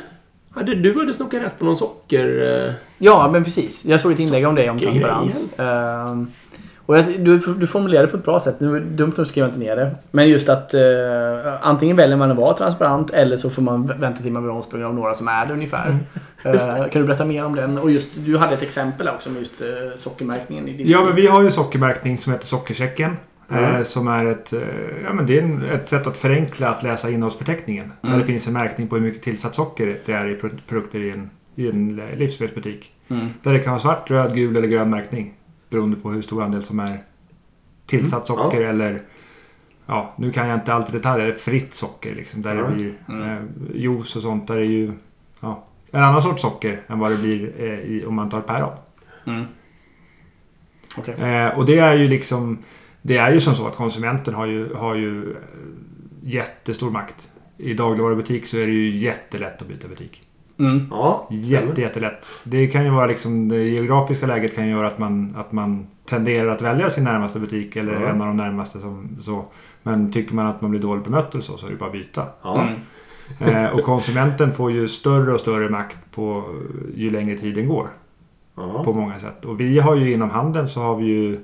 Hade, du hade snokat rätt på någon socker... eh, Ja, men precis. Jag såg ett inlägg om det, om transparens. Ehm, och jag, du, du formulerade det på ett bra sätt. Det var dumt att skriva inte ner det. Men just att eh, antingen väljer man att vara transparent eller så får man vänta till man blir omsprungen av några som är det ungefär. Eh, kan du berätta mer om den? Och just, du hade ett exempel också med just sockermärkningen i din Ja, men vi har ju en sockermärkning som heter Sockerchecken. Mm. Eh, som är ett, eh, ja, men det är en, ett sätt att förenkla att läsa innehållsförteckningen. Där Mm. det finns en märkning på hur mycket tillsatt socker det är i pro- produkter i en, i en livsmedelsbutik. Mm. Där det kan vara svart, röd, gul eller grön märkning. Beroende på hur stor andel som är tillsatt Mm. socker eller Ja, nu kan jag inte allt i detalj. Eller fritt socker liksom. Där Ja. det blir Mm. eh, juice och sånt. Där det är ju ja, en annan sorts socker än vad det blir eh, i, om man tar päron. Mm. Eh, och det är ju liksom Det är ju som så att konsumenten har ju, har ju eh, jättestor makt. I dagligvarubutik så är det ju jättelätt att byta butik. Mm. Ja, Jätte, jättelätt. Det kan ju vara liksom det geografiska läget kan ju göra att man, att man tenderar att välja sin närmaste butik eller Ja. en av de närmaste som så. Men tycker man att man blir dåligt bemött eller så så är det bara att byta. Ja. Mm. Eh, och konsumenten får ju större och större makt på ju längre tiden går. Ja. på många sätt. Och vi har ju inom handeln så har vi ju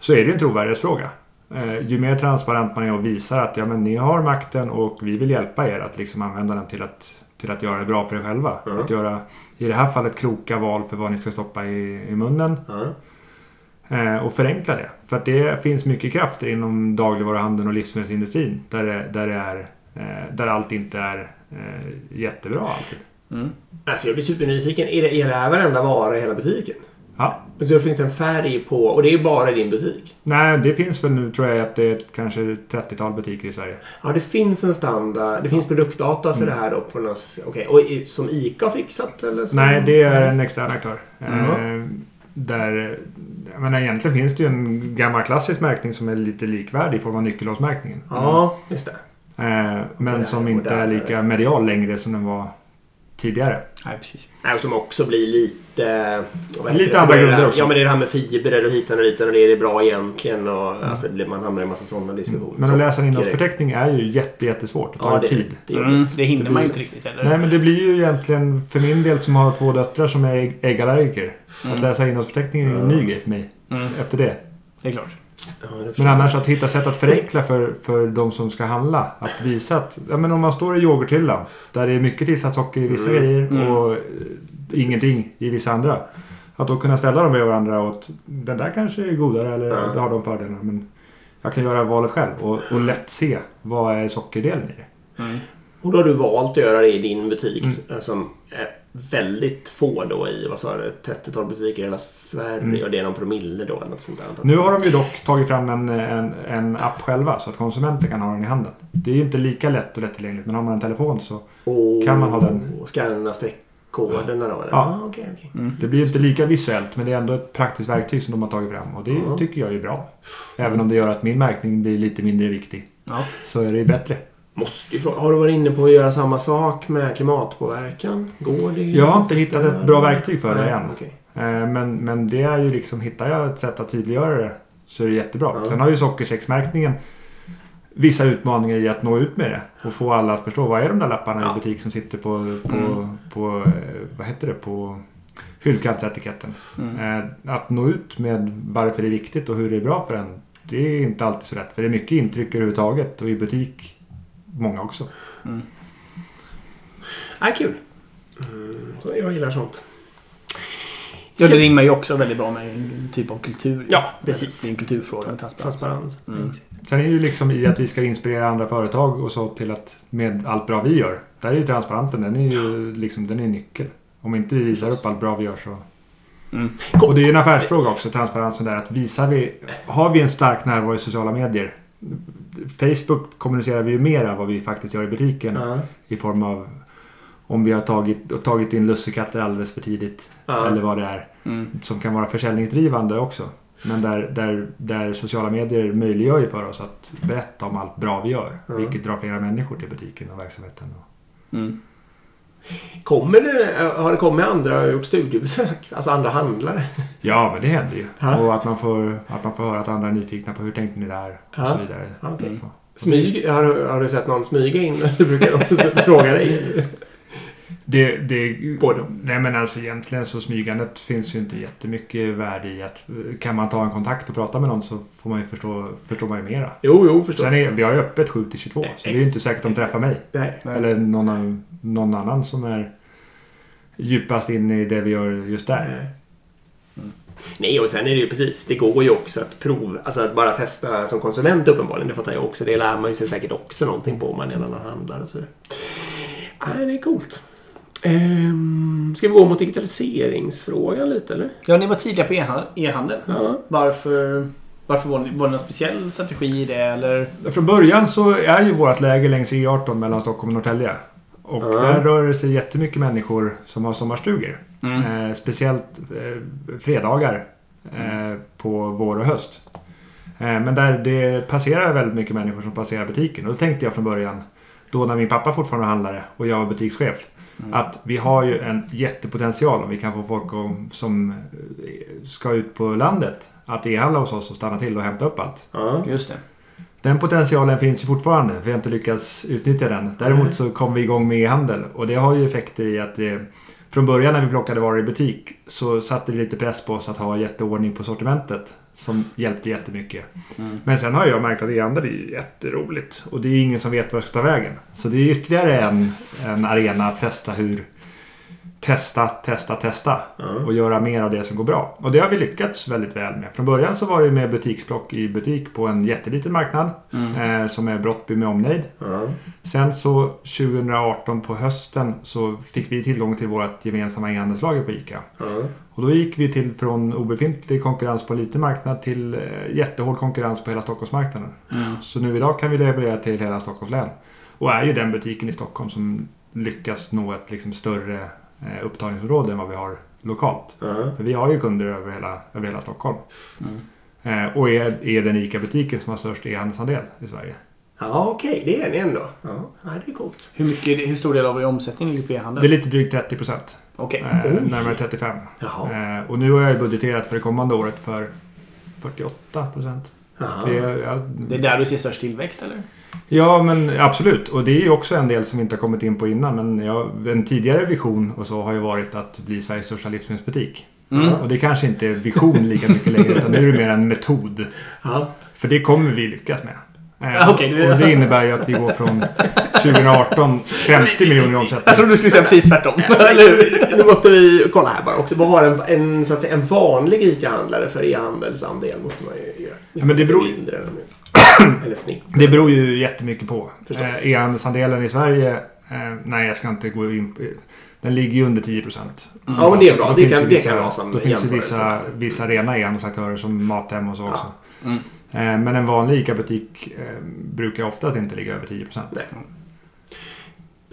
så är det en trovärdighetsfråga. Eh, ju mer transparent man är och visar att ja, men ni har makten och vi vill hjälpa er att liksom använda den till att, till att göra det bra för er själva. Ja. Att göra i det här fallet kloka val för vad ni ska stoppa i, i munnen eh, och förenkla det. För att det finns mycket krafter inom dagligvaruhandeln och livsmedelsindustrin där det, där det är eh, där allt inte är jättebra alltid. Mm. Alltså jag blir supernyfiken. Är det, är det här varenda vara i hela butiken? Ja. Så det finns en färg på... Och det är bara i din butik? Nej, det finns väl nu tror jag att det är kanske 30-tal butiker i Sverige. Ja, det finns en standard. Det finns produktdata för det här då på något... Okej. Och som ICA har fixat eller? Som... Nej, det är en extern aktör. Mhm. Eh, där, jag menar, egentligen finns det ju en gammal klassisk märkning som är lite likvärdig i form av nyckelhålsmärkningen. Ja, just det. Eh, men som inte är lika medial längre som den var tidigare. Nej, precis. Nej, och som också blir lite... Lite det? andra Det är det grunder också. Ja, men det är det här med fibrer och hitan och ditan och det är det bra egentligen och alltså, det blir- man hamnar i en massa sådana diskussioner. Men att läsa en innehållsförteckning är ju jätte, jättesvårt. Det tar Ja, det, tid. det, gör Mm, det. det hinner Det man ju inte riktigt heller. Nej, men det blir ju egentligen för min del som har två döttrar som är ägg- äggallergiker. Att läsa innehållsförteckningen är en ny grej för mig. Mm, Efter det. det är klart. Ja, Men annars att hitta sätt att förenkla för, för de som ska handla. Att visa att ja, men om man står i yoghurthyllan där det är mycket tillsatt socker i vissa Mm. grejer Mm. och eh, ingenting i vissa andra. Att då kunna ställa dem bredvid varandra och att den där kanske är godare eller Ja. det har de fördelarna. Men jag kan göra valet själv och, och lätt se vad är sockerdelen i det. Mm. Och då har du valt att göra det i din butik Mm. eh, som är väldigt få då i, vad sa du, 30-tal butiker i hela Sverige Mm. och det är någon promille då eller något sånt där. Nu har de ju dock tagit fram en, en, en app själva så att konsumenten kan ha den i handen. Det är ju inte lika lätt och lättillgängligt men har man en telefon så och, Kan man ha den? Och scanna streckkoderna då? Eller? Ja. Ah, okej, okej. Mm. Det blir inte lika visuellt men det är ändå ett praktiskt verktyg som de har tagit fram och det tycker jag är bra. Även om det gör att min märkning blir lite mindre viktig. Ja. Så är det bättre. Måste ju fråga, har du varit inne på att göra samma sak med klimatpåverkan? Går det? Jag har inte hittat ett bra verktyg för det Nej, än. okej. Eh, Men, men det är ju liksom, hittar jag ett sätt att tydliggöra det så är det jättebra. Ja. Sen har ju sockersäcksmärkningen vissa utmaningar i att nå ut med det och få alla att förstå vad är de där lapparna Ja. i butik som sitter på, på, Mm. på eh, vad heter det, på hyllkantsetiketten. Mm. Eh, Att nå ut med varför det är viktigt och hur det är bra för en. Det är inte alltid så lätt. För det är mycket intryck överhuvudtaget och i butik många också. Mm. Nej, kul. Mm, så jag gillar sånt. Ja, det rimmar ju också väldigt bra med en typ av kultur. Ja, precis. Det är en kulturfråga transparens. Transparens. Mm. Sen är det ju liksom i att vi ska inspirera andra företag och så till att med allt bra vi gör. Där är ju transparenten, den är ju liksom, den är nyckel. Om inte vi visar upp allt bra vi gör så Och det är ju en affärsfråga också, transparensen där. Att visar vi, har vi en stark närvaro i sociala medier. Facebook kommunicerar vi ju mer av vad vi faktiskt gör i butiken. Ja. I form av om vi har tagit, tagit in lussekatter alldeles för tidigt. Ja. Eller vad det är. Mm. Som kan vara försäljningsdrivande också. Men där, där, där sociala medier möjliggör ju för oss att berätta om allt bra vi gör. Ja. Vilket drar flera människor till butiken och verksamheten. Mm. Kommer det, har det kommit andra och gjort studiebesök? Alltså andra handlare? Ja, men det händer ju. Ja. Och att man, får, att man får höra att andra är nyfikna på hur tänkte ni där och Ja. så vidare. Ja, okej. Så. Smyg, har, har du sett någon smyga in? Du brukar fråga dig. Det, det, Både. nej men alltså egentligen så smygandet finns ju inte jättemycket värde i att kan man ta en kontakt och prata med någon så får man ju förstå, förstår man ju mera. Jo, jo förstås. Sen är, vi har ju öppet 7 till 22 så det är ju inte säkert de träffar mig. Nej. Eller någon, annan- någon annan som är djupast in i det vi gör just där. Nej. Nej, och sen är det ju precis. Det går ju också att prova. Alltså att bara testa som konsument uppenbarligen. Det fattar jag också. Det lär man ju sig säkert också någonting på om man är en annan handlare och så vidare. Nej, det är coolt. Ehm, ska vi gå mot digitaliseringsfrågan lite eller? Ja, ni var tidiga på e-handel. Ja. Varför, varför var, ni, var det någon speciell strategi i det eller? Från början så är ju vårt läge längs E18 mellan Stockholm och Norrtälje. Och Ja. där rör det sig jättemycket människor som har sommarstugor. Mm. Eh, speciellt eh, fredagar eh, på vår och höst. Eh, men där det passerar väldigt mycket människor som passerar butiken. Och då tänkte jag från början, då när min pappa fortfarande var handlare och jag var butikschef, att vi har ju en jättepotential om vi kan få folk om, som eh, ska ut på landet att e-handla hos oss och stanna till och hämta upp allt. Ja. Just det. Den potentialen finns ju fortfarande. Vi har inte lyckats utnyttja den. Däremot så kom vi igång med e-handel. Och det har ju effekter i att det, från början när vi plockade varor i butik så satte det lite press på oss att ha jätteordning på sortimentet. Som hjälpte jättemycket. Mm. Men sen har jag märkt att e-handel är jätteroligt. Och det är ingen som vet var det ska ta vägen. Så det är ytterligare en, en arena att testa hur Testa, testa, testa. Ja. Och göra mer av det som går bra. Och det har vi lyckats väldigt väl med. Från början så var det med butiksplock i butik på en jätteliten marknad. Mm. Eh, som är Brottby med omnejd. Ja. Sen så 2018 på hösten så fick vi tillgång till vårt gemensamma e-handelslager på ICA. Och då gick vi till från obefintlig konkurrens på en liten marknad till eh, jättehård konkurrens på hela Stockholmsmarknaden. Mm. Så nu idag kan vi leverera till hela Stockholms län. Och är ju den butiken i Stockholm som lyckas nå ett liksom större upptagningsområde än vad vi har lokalt. Ja. För vi har ju kunder över hela, över hela Stockholm. Mm. Eh, och är, är den ICA-butiken som har störst e-handelsandel i Sverige. Ja, okej. Det är ni ändå. Ja, ja det är coolt. Hur, mycket, hur stor del av er omsättning ligger på e-handel? Det är lite drygt 30 procent. Okej. Eh, närmare 35. Jaha. Eh, och nu har jag budgeterat för det kommande året för 48 procent. Jaha. Ja, Det är där du ser störst tillväxt eller? Ja, men absolut. Och det är ju också en del som vi inte har kommit in på innan. Men ja, en tidigare vision och så har ju varit att bli Sveriges största livsmedelsbutik. Mm. Och det kanske inte är vision lika mycket längre utan nu är det mer en metod. Ja. För det kommer vi lyckas med. Eh, Ja, okej, du- Och det innebär ju att vi går från 2018 50 miljoner i omsättning. Jag trodde du skulle säga precis tvärtom. Nu måste vi kolla här bara också. Vad har en, en, så att säga, en vanlig ICA-handlare för e-handelsandel? Måste man ju göra. Ja, men det beror- Mindre mer. eller snitt. Det beror ju jättemycket på. Eh, E-handelsandelen i Sverige, eh, nej jag ska inte gå in på Den ligger ju under 10 procent. Ja, men det är bra. Då Det finns kan, ju det vissa, kan vara som Då finns ju vissa, vissa rena e-handelsaktörer som Mathem och så också. Mm. Eh, Men en vanlig ICA-butik brukar oftast inte ligga över 10 procent.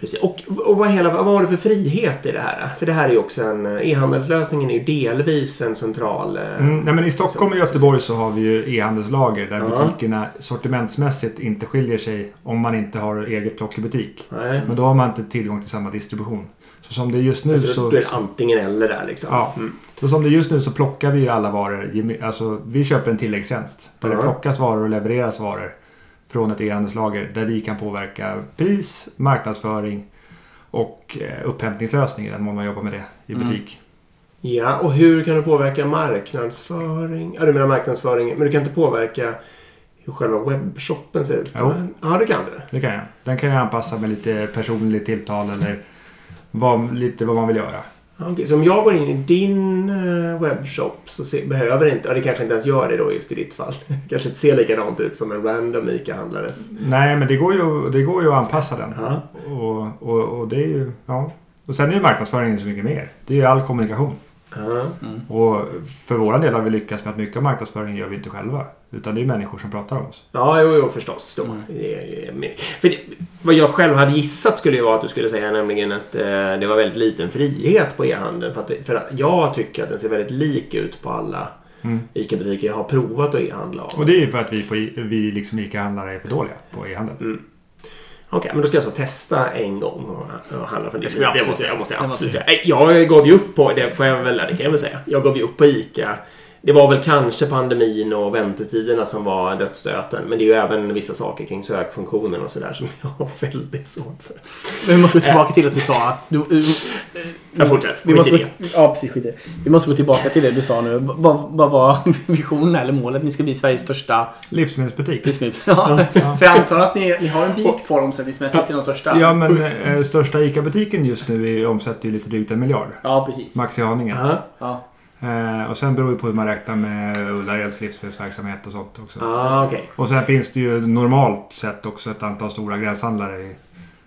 Precis. Och, och vad, hela, vad var det för frihet i det här? För det här är ju också en... E-handelslösningen är ju delvis en central... eh, Mm, nej, men I Stockholm och Göteborg så har vi ju e-handelslager där Ja. butikerna sortimentsmässigt inte skiljer sig om man inte har eget plock i butik. Nej. Men då har man inte tillgång till samma distribution. Så som det är just nu Så då är det antingen eller där liksom. Ja. Mm. Så som det är just nu så plockar vi ju alla varor. Alltså vi köper en tilläggstjänst. Där Ja. det plockas varor och levereras varor. Från ett e-handelslager. Där vi kan påverka pris, marknadsföring och eh, upphämtningslösning i den mån man jobbar med det i Mm. butik. Ja, och hur kan du påverka marknadsföring? Ja, du menar marknadsföring. Men du kan inte påverka hur själva webbshoppen ser ut? Jo. Ja, det kan du. Det kan jag. Den kan jag anpassa med lite personligt tilltal eller vad, lite vad man vill göra. Okej, så om jag går in i din eh, webbshop så se, behöver det inte... Ja, det kanske inte ens gör det då just i ditt fall. kanske inte ser likadant ut som en random ICA-handlares. Nej, men det går ju, det går ju att anpassa den. Ja. Och, och, och det är ju... Ja. Och sen är ju marknadsföringen så mycket mer. Det är ju all kommunikation. Ja. Och för våran del har vi lyckats med att mycket av marknadsföringen gör vi inte själva. Utan det är människor som pratar om oss. Ja, jo, jo förstås. Då. Det är- men- För det, vad jag själv hade gissat skulle ju vara att du skulle säga nämligen att eh, det var väldigt liten frihet på e-handeln. För att, det- för att jag tycker att den ser väldigt lik ut på alla ICA-butiker jag har provat att e-handla av. Och det är ju för att vi, på, vi liksom ICA-handlare är för dåliga på e-handel. Okej, men då ska jag alltså testa en gång och, och handla från det. ska vi Det absolut måste jag, måste jag absolut göra. Jag gav ju upp på, det får jag väl, det kan jag väl säga. Jag gav ju upp på ICA. Det var väl kanske pandemin och väntetiderna som var dödsstöten. Men det är ju även vissa saker kring sökfunktionen och sådär som jag har väldigt svårt för. Men vi måste gå tillbaka till att du sa att... Du, du, Jag fortsätter. vi måste gå, ja, precis. Skit. Vi måste gå tillbaka till det du sa nu. Vad var visionen eller målet? Ni ska bli Sveriges största Livsmedelsbutik. livsmedel... Ja. För jag antar att ni, ni har en bit kvar omsättningsmässigt till de största. Ja, men eh, största ICA-butiken just nu är, omsätter ju lite drygt en miljard. Ja, precis. Max i Haninge. Ja. Ja. Eh, och sen beror det på hur man räknar med Ullareds livsmedelsverksamhet och sånt också. Ah, okej. Och sen finns det ju normalt sett också ett antal stora gränshandlare i,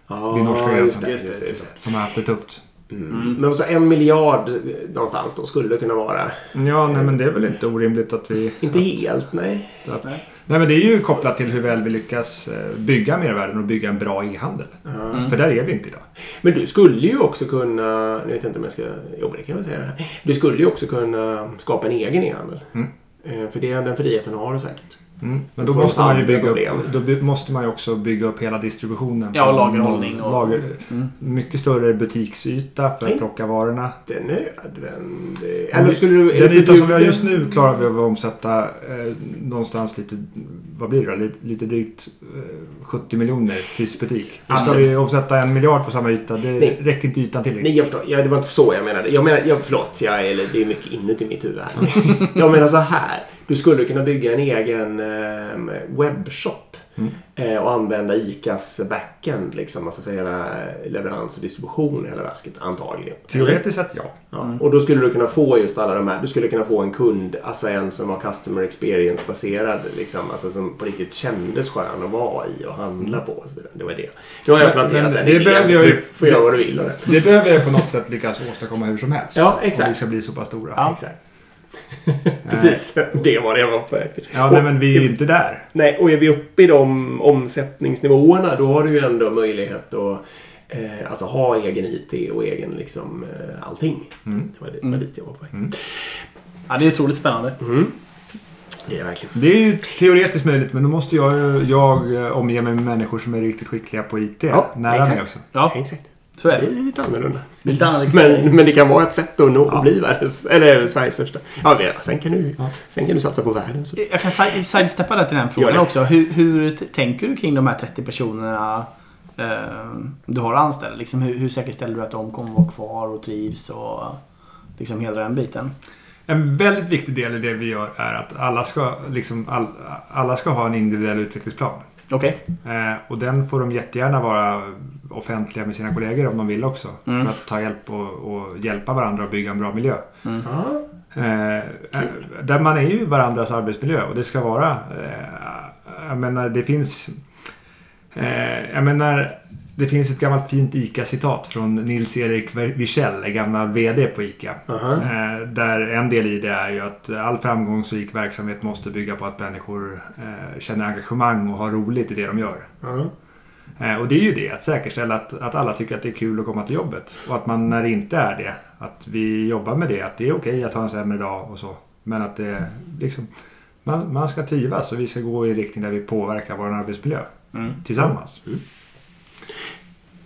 Ah, vid norska just gränsen. det, just det, just det. som har haft det tufft. Mm. Men så en miljard någonstans då skulle det kunna vara. Ja, nej men det är väl inte orimligt att vi... Inte helt, nej. Att, nej men det är ju kopplat till hur väl vi lyckas eh, bygga mervärden och bygga en bra e-handel. För där är vi inte idag. Men du skulle ju också kunna, nu vet jag inte om jag ska, jo det kan jag säga det här. Du skulle ju också kunna skapa en egen e-handel. Mm. Eh, För det, den friheten har du säkert. Mm. Men då måste man ju bygga upp, då by- måste man ju också bygga upp hela distributionen. Ja, på lagerhållning och- Lager, Mm. Mycket större butiksyta för att Nej. plocka varorna. Det är nödvändigt. Om Eller skulle du... är Den ytan som vi har just nu klarar vi av att omsätta eh, någonstans lite, vad blir det då? Lite, drygt eh, 70 miljoner fysbutik. Då ska vi omsätta en miljard på samma yta. Det Nej. räcker inte ytan till. Nej, jag förstår. Ja, det var inte så jag menade. Jag menar, jag, förlåt, jag, eller, det är mycket inuti mitt huvud här. jag menar så här. Du skulle kunna bygga en egen eh, webbshop. Mm. Eh, och använda ICAs backend liksom. Alltså för hela leverans och distribution i hela väsket antagligen. Teoretiskt sett ja. Ja. Och då skulle du kunna få just alla de här. Du skulle kunna få en kund, alltså en som var customer experience baserad. Liksom, alltså som på riktigt kändes skön att vara i och handla på. Och så vidare. Det var det. Nu har jag Men- planterat men den det idén. jag ju- Du får göra vad du vill det. Det behöver jag på något sätt lyckas åstadkomma hur som helst. Ja, exakt. Om vi ska bli så pass stora. Ja. Exakt. Precis, det var det jag var på väg till. Ja, nej, men vi är ju inte där. Nej, och är vi uppe i de omsättningsnivåerna då har du ju ändå möjlighet att eh, alltså ha egen IT och egen liksom eh, allting. Mm. Det var, det, var dit jag var på väg. Mm. ja, det är otroligt spännande. Mm. Det är det verkligen. Det är ju teoretiskt möjligt men då måste jag, jag eh, omge mig med människor som är riktigt skickliga på IT. Ja, nära exakt. mig också. Ja, Exakt. Så är Det det. är lite annorlunda. Det är Lite annorlunda. Men, men det kan vara ett sätt att nå Ja. att bli världens, eller Sveriges största. Ja, vi- sen kan du, Ja. sen kan du satsa på världen. Så. Jag kan si- sidesteppa där till den frågan också. Hur, hur tänker du kring de här 30 personerna eh, du har anställda? Liksom, hur, hur säkerställer du att de kommer vara kvar och trivs och liksom hela den biten? En väldigt viktig del i det vi gör är att alla ska, liksom, all, alla ska ha en individuell utvecklingsplan. Okej. Eh, och den får de jättegärna vara offentliga med sina kollegor om de vill också. Mm. För att ta hjälp och, och hjälpa varandra att bygga en bra miljö. Ja. Eh, eh, där man är ju varandras arbetsmiljö och det ska vara... Eh, jag menar det finns... Eh, jag menar det finns ett gammalt fint ICA-citat från Nils-Erik Wichell, en gammal VD på ICA. Eh, där en del i det är ju att all framgångsrik verksamhet måste bygga på att människor eh, känner engagemang och har roligt i det de gör. Eh, och det är ju det, att säkerställa att, att alla tycker att det är kul att komma till jobbet. Och att man när det inte är det, att vi jobbar med det. Att det är okej att ha en sämre dag och så. Men att det liksom... Man, man ska trivas och vi ska gå i en riktning där vi påverkar vår arbetsmiljö Mm. tillsammans.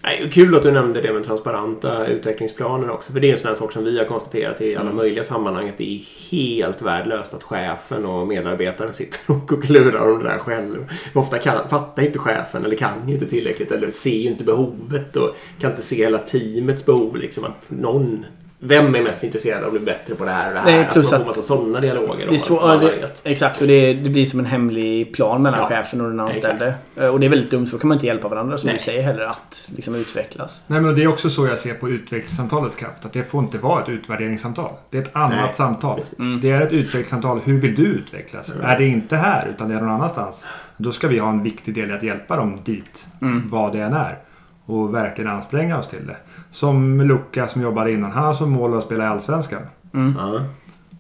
Nej, kul att du nämnde det med transparenta utvecklingsplaner också. För det är en sån här sak som vi har konstaterat i alla möjliga sammanhang. Att det är helt värdelöst att chefen och medarbetarna sitter och klurar om det där själv. Ofta kan, fattar inte chefen eller kan ju inte tillräckligt eller ser ju inte behovet och kan inte se hela teamets behov. Liksom att någon vem är mest intresserad av att bli bättre på det här och det här? Nej, plus alltså man får att- massa sådana dialoger. Det är svår, ja, det, exakt, och det, det blir som en hemlig plan mellan Ja, chefen och den anställde. Eh, Och det är väldigt dumt för då kan man inte hjälpa varandra som Nej. du säger heller att liksom utvecklas. Nej, men det är också så jag ser på utvecklingssamtalets kraft. Att det får inte vara ett utvärderingssamtal. Det är ett annat Nej, samtal. Mm. Det är ett utvecklingssamtal. Hur vill du utvecklas? Är det inte här utan det är någon annanstans. Då ska vi ha en viktig del i att hjälpa dem dit. Mm. Vad det än är. Och verkligen anstränga oss till det. Som Luca som jobbade innan. Han har som mål att spela i Allsvenskan. Mm. Ja.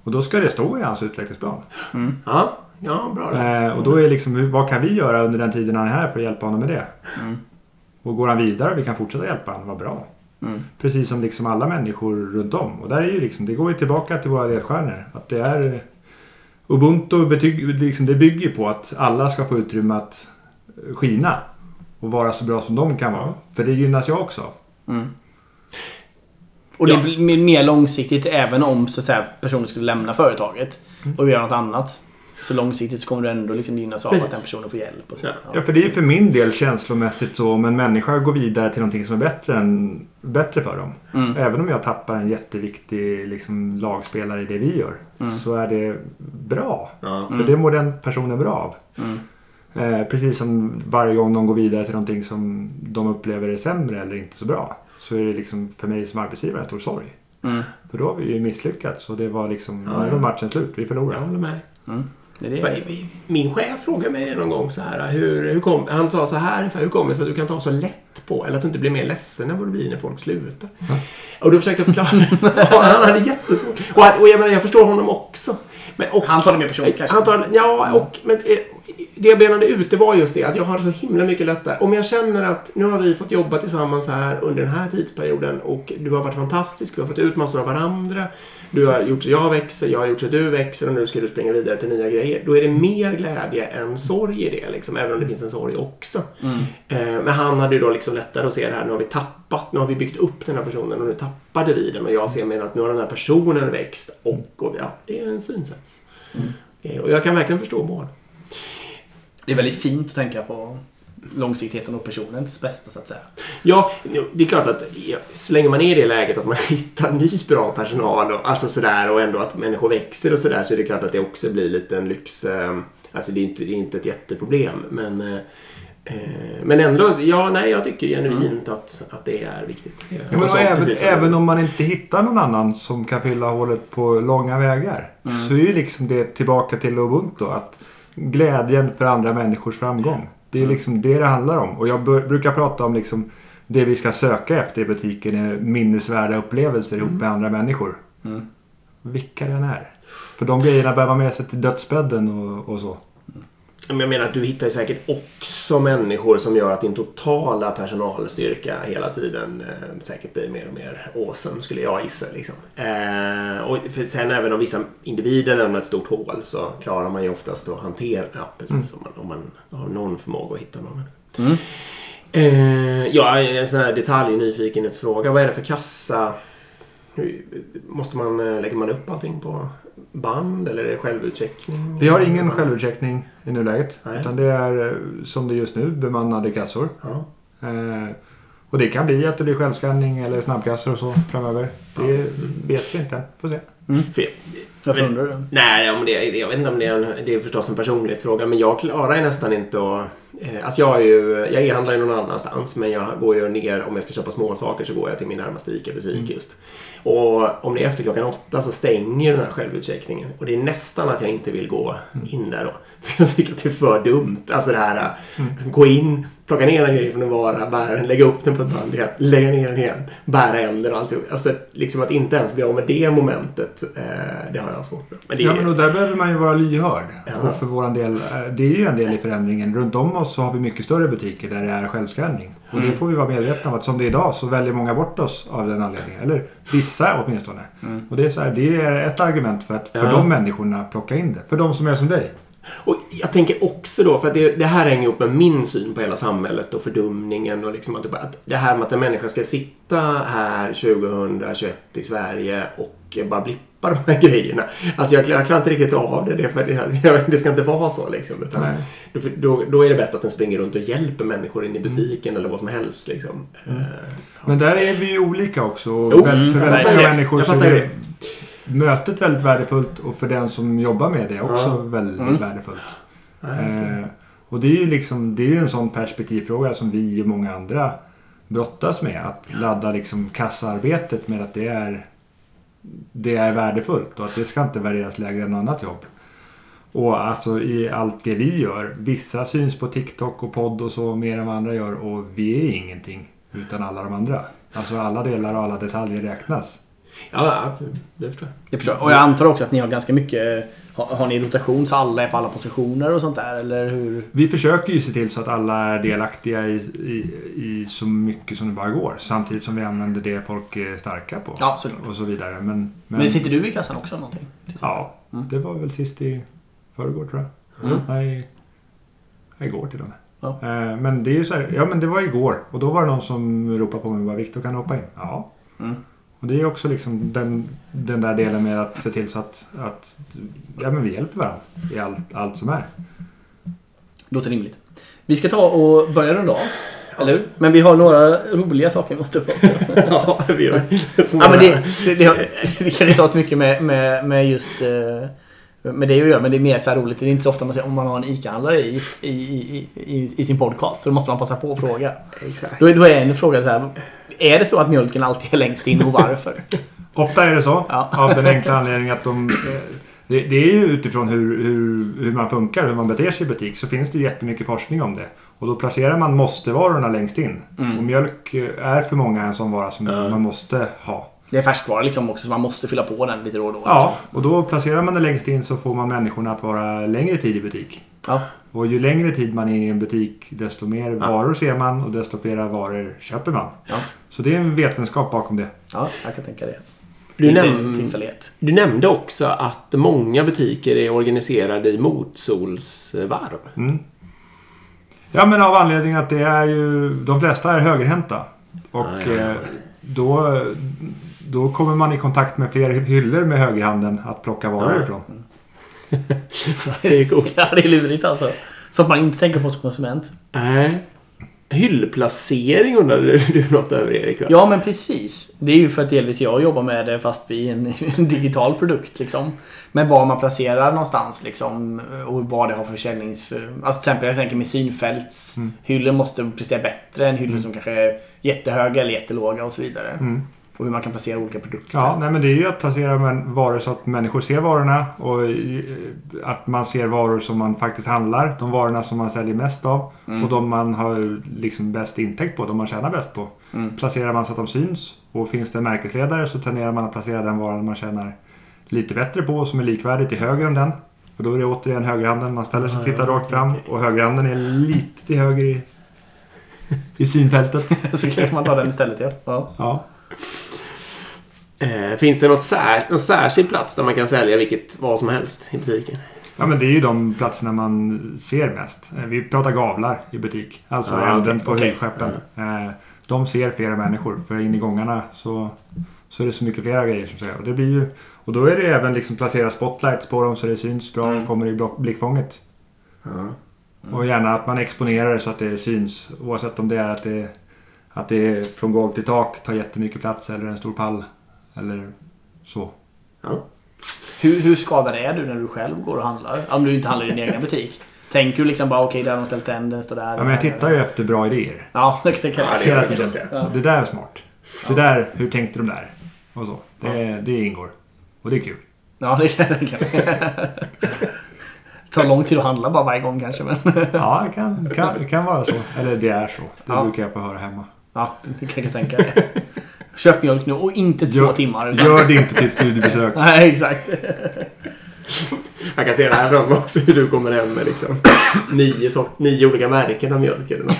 Och då ska det stå i hans utvecklingsplan. Ja, ja bra det. Eh, och då är liksom, vad kan vi göra under den tiden han är här för att hjälpa honom med det? Mm. Och går han vidare och vi kan fortsätta hjälpa honom, vad bra. Mm. Precis som liksom alla människor runt om. Och där är ju liksom, det går ju tillbaka till våra ledstjärnor. Att det är Ubuntu betyg, liksom, det bygger ju på att alla ska få utrymme att skina. Och vara så bra som de kan vara. För det gynnas jag också av. Mm. Och det Ja. blir mer långsiktigt även om så att säga, personen skulle lämna företaget och göra något annat. Så långsiktigt så kommer du ändå liksom gynnas av Precis. att den personen får hjälp. Och så. Ja. Ja, för det är ju för min del känslomässigt så om en människa går vidare till någonting som är bättre, än, bättre för dem. Mm. Även om jag tappar en jätteviktig liksom, lagspelare i det vi gör. Mm. Så är det bra. Ja. För det mår den personen bra av. Mm. Eh, precis som varje gång de går vidare till någonting som de upplever är sämre eller inte så bra. Så är det liksom för mig som arbetsgivare en stor sorg. Mm. För då har vi ju misslyckats och det var liksom, Ja, ja. matchen slut. Vi Jag förlorade. håller med. Mm. Det är Min chef frågade mig någon gång så här. Hur, hur kom, han sa så här ungefär. Hur kommer det sig att du kan ta så lätt på, eller att du inte blir mer ledsen än vad du blir när folk slutar? Och då försökte jag förklara. Ja, han hade jättesvårt. Och, och jag, menar, jag förstår honom också. Men, och, Han tar det mer personligt kanske. Han tar, ja, och, men eh, det jag benade ut det var just det att jag har så himla mycket lättare. Om jag känner att nu har vi fått jobba tillsammans här under den här tidsperioden och du har varit fantastisk. Vi har fått ut massor av varandra. Du har gjort så jag växer, jag har gjort så du växer och nu ska du springa vidare till nya grejer. Då är det mer glädje än sorg i det, liksom, även om det finns en sorg också. Mm. Eh, men han hade ju då liksom lättare att se det här. Nu har vi tappat, nu har vi byggt upp den här personen och nu tappade vi den. Och jag ser mer att nu har den här personen växt och, och ja, det är en synsätt. Eh, Och jag kan verkligen förstå båda. Det är väldigt fint att tänka på långsiktigheten och personens bästa så att säga. Ja, det är klart att så länge man är i det läget att man hittar ny bra personal och, alltså sådär, och ändå att människor växer och sådär så är det klart att det också blir lite en lyx. Eh, alltså det är inte, det är inte ett jätteproblem. Men, eh, eh, men ändå, ja, nej, jag tycker genuint att, att det är viktigt. Ja, men Och så, även, även om man inte hittar någon annan som kan fylla hålet på långa vägar. Så är ju liksom det tillbaka till Ubuntu. Att glädjen för andra människors framgång. Det är liksom det det handlar om. Och jag brukar prata om liksom det vi ska söka efter i butiken är minnesvärda upplevelser ihop med andra människor. Mm. Vilka den är. För de grejerna bär man med sig till dödsbädden och, och så. Men jag menar att du hittar ju säkert också människor som gör att din totala personalstyrka hela tiden eh, säkert blir mer och mer awesome skulle jag gissa. Liksom. Eh, och för sen även om vissa individer lämnar ett stort hål så klarar man ju oftast att hantera, ja precis, om, man, om man har någon förmåga att hitta någon. Mm. Eh, ja, en sån här detalj nyfikenhetsfråga. Vad är det för kassa? Hur, måste man, eh, lägger man upp allting på band eller är det självutcheckning? Vi har ingen självutcheckning i nuläget. Nej. Utan det är eh, som det är just nu bemannade kassor. Ja. Eh, och det kan bli att det blir självskanning eller snabbkassor och så framöver. Det vet vi inte än. Får se. Jag, Varför undrar du? Nej, men det, jag vet inte om det är, en, det är förstås en personlighetsfråga. Men jag klarar ju nästan inte att... Eh, alltså jag är ju... Jag e-handlar ju någon annanstans. Men jag går ju ner, om jag ska köpa små saker så går jag till min närmaste ICA-butik just. Och om det är efter klockan åtta så stänger den här självutcheckningen. Och det är nästan att jag inte vill gå in där då. För jag tycker att det är för dumt. Alltså det här... Gå in, plocka ner en grej från en vara, bära den, lägga upp den på ett band igen, lägga ner den igen, bära hem den och alltihop. Alltså liksom att inte ens bli av med det momentet. Eh, det har jag svårt för. Men det är, Ja, men och där behöver man ju vara lyhörd. Ja. Och för våran del, eh, det är ju en del i förändringen. Runt om oss så har vi mycket större butiker där det är självskanning. Och det får vi vara medvetna om att som det är idag så väljer många bort oss av den anledningen. Eller vissa åtminstone. Och det är, så här, det är ett argument för att för Ja. de människorna plocka in det. För de som är som dig. Och jag tänker också då, för att det, det här hänger ihop med min syn på hela samhället och fördumningen och liksom att det, att det här med att en människa ska sitta här 2021 i Sverige och bara blippa de här grejerna. Alltså jag, jag klarar inte riktigt av det. Det, för det, det ska inte vara så liksom. Utan då, då, då är det bättre att den springer runt och hjälper människor in i butiken eller vad som helst. Liksom. Eh, Men där är vi ju olika också. Jo, för väldigt det. människor så är det mötet väldigt värdefullt och för den som jobbar med det också Ja. väldigt Mm. värdefullt. Eh, och det är ju liksom, det är en sån perspektivfråga som vi och många andra brottas med. Att ladda liksom kassaarbetet med att det är, det är värdefullt och att det ska inte värderas lägre än annat jobb. Och alltså i allt det vi gör. Vissa syns på TikTok och podd och så mer än vad andra gör och vi är ingenting utan alla de andra. Alltså alla delar och alla detaljer räknas. Ja, det förstår jag. Jag förstår. Och jag antar också att ni har ganska mycket... Har, har ni rotation så alla är på alla positioner och sånt där? Eller hur? Vi försöker ju se till så att alla är delaktiga i, i, i så mycket som det bara går. Samtidigt som vi använder det folk är starka på. Ja, såklart. och så vidare. Men, men, Men sitter du i kassan också någonting? Ja, Mm. det var väl sist i förrgår tror jag. Mm. Nej, igår till och med. Ja. Eh, Men det är ju så här, ja men det var igår. Och då var det någon som ropade på mig och bara Viktor kan du hoppa in? Ja. Mm. Och det är också liksom den, den där delen med att se till så att, att ja, men vi hjälper varandra i allt, allt som är. Låter rimligt. Vi ska ta och börja runda av. Eller hur? Men vi har några roliga saker vi måste prata om. ja, vi gör Ja, men det, det, det, har, det kan inte ha så mycket med, med, med just eh, med det att göra. Men det är mer så här roligt. Det är inte så ofta man ser om man har en ICA-handlare i, i, i, i, sin podcast. Så då måste man passa på att fråga. Exakt. Då, är- då är en fråga så här. Är det så att mjölken alltid är längst in och varför? Ofta är det så. Ja. Av den enkla anledningen att de... eh, Det, det är ju utifrån hur, hur, hur man funkar, hur man beter sig i butik, så finns det ju jättemycket forskning om det. Och då placerar man måste-varorna längst in. Mm. Och mjölk eh, är för många en sån vara som Ja. man måste ha. Det är färskvara liksom också så man måste fylla på den lite då och då. Ja, och då placerar man det längst in så får man människorna att vara längre tid i butik. Ja. Och ju längre tid man är i en butik, desto mer Ja. varor ser man och desto flera varor köper man. Ja. Så det är en vetenskap bakom det. ja, jag kan tänka det. Du, näm- du nämnde också att många butiker är organiserade i motsolsvarv. Mm. Ja, men av anledningen att det är ju... De flesta är högerhänta. Och ja, ja. eh, då, då kommer man i kontakt med fler hyllor med högerhanden att plocka varor Ja. ifrån. det är coolt. Ja, det är lurigt alltså. Så att man inte tänker på som konsument. Nej. Hyllplacering undrade du något över Erik? Va? Ja, men precis. Det är ju för att delvis jag jobbar med det fast vi är en, en digital produkt liksom. Men var man placerar någonstans liksom och vad det har för försäljnings... Alltså till exempel jag tänker med synfälts. Mm. Hyllor måste prestera bättre än hyllor Mm. som kanske är jättehöga eller jättelåga och så vidare. Mm. Och hur man kan placera olika produkter. Ja, nej, men det är ju att placera varor så att människor ser varorna och att man ser varor som man faktiskt handlar. De varorna som man säljer mest av Mm. och de man har liksom bäst intäkt på, de man tjänar bäst på. Mm. Placerar man så att de syns och finns det en märkesledare så tenderar man att placera den varan man tjänar lite bättre på som är likvärdig till höger om den. För då är det återigen högerhanden. Man ställer sig och tittar rakt fram och högerhanden är lite till höger i, i synfältet. så kan man ta den istället ja. ja. Ja. Eh, finns det något sär, någon särskild plats där man kan sälja vilket vad som helst i butiken? Ja men det är ju de platserna man ser mest. Eh, Vi pratar gavlar i butik. Alltså Ja, änden okej, på hyllskeppen. Eh, De ser flera människor. För in i gångarna så, så är det så mycket flera grejer som säger. Och, det blir ju, och då är det även liksom placera spotlights på dem så det syns bra Mm. och kommer i blickfånget. Ja. Och gärna att man exponerar det så att det syns. Oavsett om det är att det, att det är från golv till tak, tar jättemycket plats eller en stor pall. Eller så. Ja. Hur, hur skadad är du när du själv går och handlar? Om du inte handlar i din egna butik. Tänker du liksom bara okej, där har de ställt den, den står där. Ja, men jag tittar ju efter bra idéer. Ja, det kan jag. Ja, det Hela tiden. Ja. Det där är smart. Det där, hur tänkte de där? Och så. Det, det ingår. Och det är kul. Ja, det kan jag tänka mig. Det tar lång tid att handla bara varje gång kanske. Men... Ja, det kan, kan, det kan vara så. Eller det är så. Det Ja. brukar jag få höra hemma. Ja, det kan jag tänka mig. Köp mjölk nu och inte två Gör- timmar. utan- Gör det inte till ett studiebesök. Nej, exakt. Jag kan se det här framför också hur du kommer hem med liksom nio, sort, nio olika märken av mjölk eller något.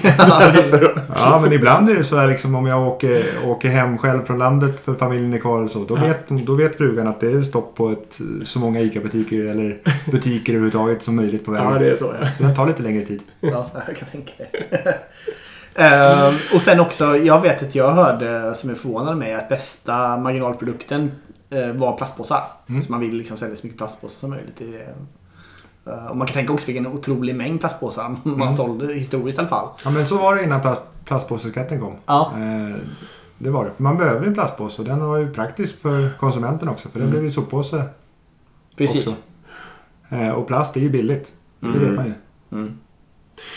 Ja, men ibland är det så här liksom om jag åker, åker hem själv från landet för familjen är kvar och så. Då, vet, då vet frugan att det är stopp på ett, så många ICA-butiker eller butiker överhuvudtaget som möjligt på vägen. ja, det är så ja. Så den tar lite längre tid. Ja, jag kan tänka det. Ehm, och sen också, jag vet att jag hörde, som är förvånande mig, att bästa marginalprodukten eh, var plastpåsar. Mm. Så man vill liksom sälja så mycket plastpåsar som möjligt. I det. Eh, och man kan tänka också vilken otrolig mängd plastpåsar man Mm. sålde, historiskt i alla fall. Ja, men så var det innan plast, plastpåseskatten kom. Ja. Eh, det var det. För man behöver en plastpåse och den var ju praktisk för konsumenten också. För den blev ju soppåse Precis. också. Eh, och plast är ju billigt. Det Mm. vet man ju. Mm.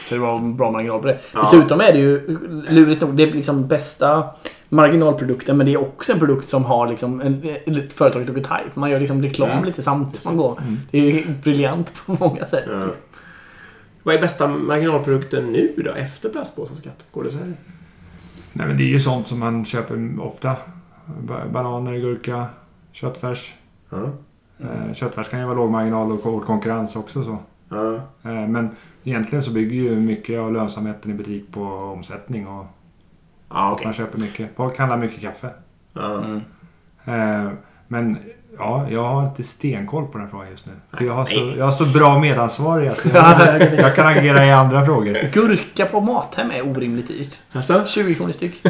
Så det var en bra marginal på det. Ja. Dessutom är det ju lurigt nog, det är liksom bästa marginalprodukten men det är också en produkt som har liksom en, ett företag som Type. Man gör liksom reklam Mm. lite samtidigt som man går. Mm. Det är ju briljant på många sätt. Ja. Vad är bästa marginalprodukten nu då, efter plastpåseskatt? Går det så här? Nej men det är ju sånt som man köper ofta. Ba- Bananer, gurka, köttfärs. Eh, köttfärs kan ju vara låg marginal och hård konkurrens också. Så. Eh, men egentligen så bygger ju mycket av lönsamheten i butik på omsättning och Ja, att okej. man köper mycket. Folk handlar mycket kaffe. Mm. Eh, men ja, jag har inte stenkoll på den här frågan just nu. För jag, har så, jag har så bra medansvarig att jag, jag kan agera i andra frågor. Gurka på Mathem är orimligt dyrt. Alltså? 20 kronor styck.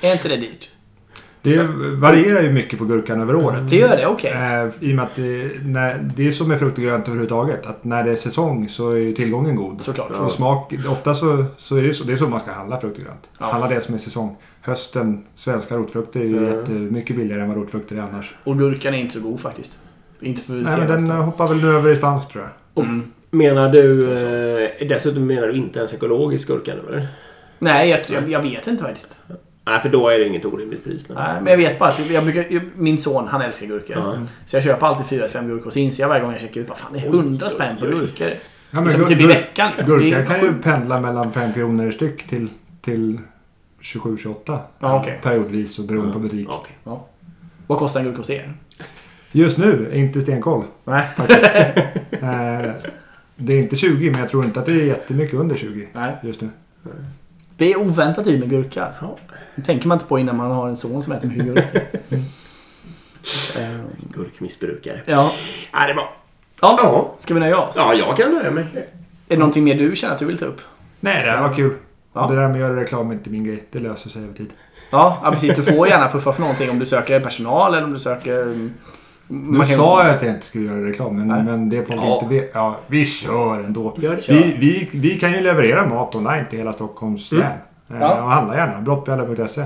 är inte det dyrt? Det varierar ju mycket på gurkan över året. Det gör det, okej. Eh, I och med att det, när, det är som med frukt och grönt överhuvudtaget. Att när det är säsong så är ju tillgången god. Såklart. Och smak, ofta så, så är det så, det är så man ska handla frukt och grönt. Ja. Handla det som är säsong. Hösten, svenska rotfrukter är ju Mm. jättemycket billigare än vad rotfrukter är annars. Och gurkan är inte så god faktiskt. Inte för Nej, men den hoppar väl nu över i spansk tror jag. Mm. Menar du... Eh, dessutom menar du inte ens ekologisk gurka nu eller? Nej, jag, jag, jag vet inte faktiskt. Nej, för då är det inget orimligt pris. Nej, men jag vet bara att jag brukar, min son han älskar gurkor. Ja. Så jag köper alltid 4-5 gurkor. Så inser jag varje gång jag checkar ut bara fan det är 100 spänn på gurkor. Ja, Liksom gur- typ i veckan. Liksom. Gurkan kan ju pendla mellan 5 kronor styck till, till 27-28 Ja, okej. periodvis och beroende på butik. Okej. Ja. Vad kostar en gurka hos er? Just nu inte stenkoll. Nej. Eh, det är inte 20 men jag tror inte att det är jättemycket under 20 Nej. just nu. Det är oväntat dyrt med gurka. Alltså. Ja. Det tänker man inte på innan man har en son som äter mycket gurka. Eh, Gurkmissbrukare. ja. Ja, det är bra. ja. Ja. Ska vi nöja oss? ja, jag kan nöja mig. Är det någonting mer du känner att du vill ta upp? Nej, det här var kul. Ja. Det där med att göra reklam är inte min grej. Det löser sig över tid. Ja, ja precis. Du får gärna puffa för någonting om du söker personal eller om du söker... mm, Nu man kan- sa jag att jag inte skulle göra reklam, men, Nej. men det får vi Ja. inte veta. Ja, vi kör ändå. Gör det. Vi, vi, vi kan ju leverera mat online till hela Stockholms Mm. län. Eh, Ja. Och handla gärna. Brottbjälla.se.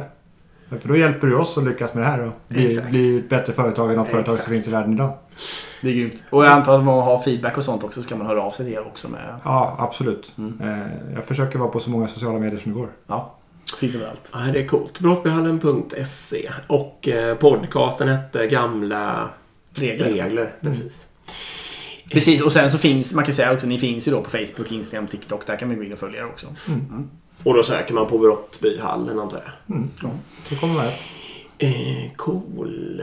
För då hjälper du oss att lyckas med det här och bli, bli ett bättre företag än något företag som finns i världen idag. Det är grymt. Och jag antar att man har feedback och sånt också så kan man höra av sig till er också med... Ja, absolut. Mm. Eh, Jag försöker vara på så många sociala medier som det går. Ja, finns överallt. Ja, det är coolt. Brottbyhallen.se och eh, podcasten hette Gamla Regler. regler. Precis. Precis, och sen så finns, man kan säga också, ni finns ju då på Facebook, Instagram, TikTok. Där kan man gå in och följa er också. Mm. Och då söker man på Brottbyhallen antar jag. Mm. Ja. Så kommer här. Eh, cool.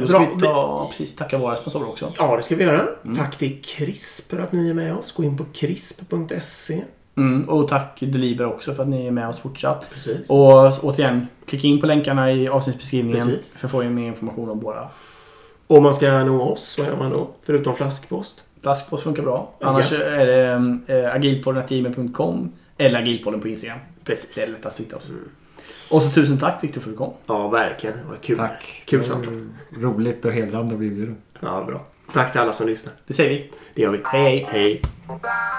Då ska bra. vi ta, precis, tacka våra sponsorer också. Ja, det ska vi göra. Mm. Tack till CRISP för att ni är med oss. Gå in på crisp.se. Mm, och tack Deliber också för att ni är med oss fortsatt. Precis. Och återigen, klicka in på länkarna i avsnittsbeskrivningen Precis. för att få mer information om båda. Om man ska nå oss, vad gör man då? Förutom flaskpost? Flaskpost funkar bra. Ja. Annars är det äh, agilpodden.gmail.com eller agilpodden på Instagram. Det är Precis. lättast att hitta oss. Och så tusen tack Viktor för att du kom. Ja, verkligen. Vad kul. Tack. Kul Det var samtal. Roligt och hedrande att bli inbjuden. Ja, bra. Tack till alla som lyssnar. Det säger vi. Det gör vi. Hej, hej. Hej.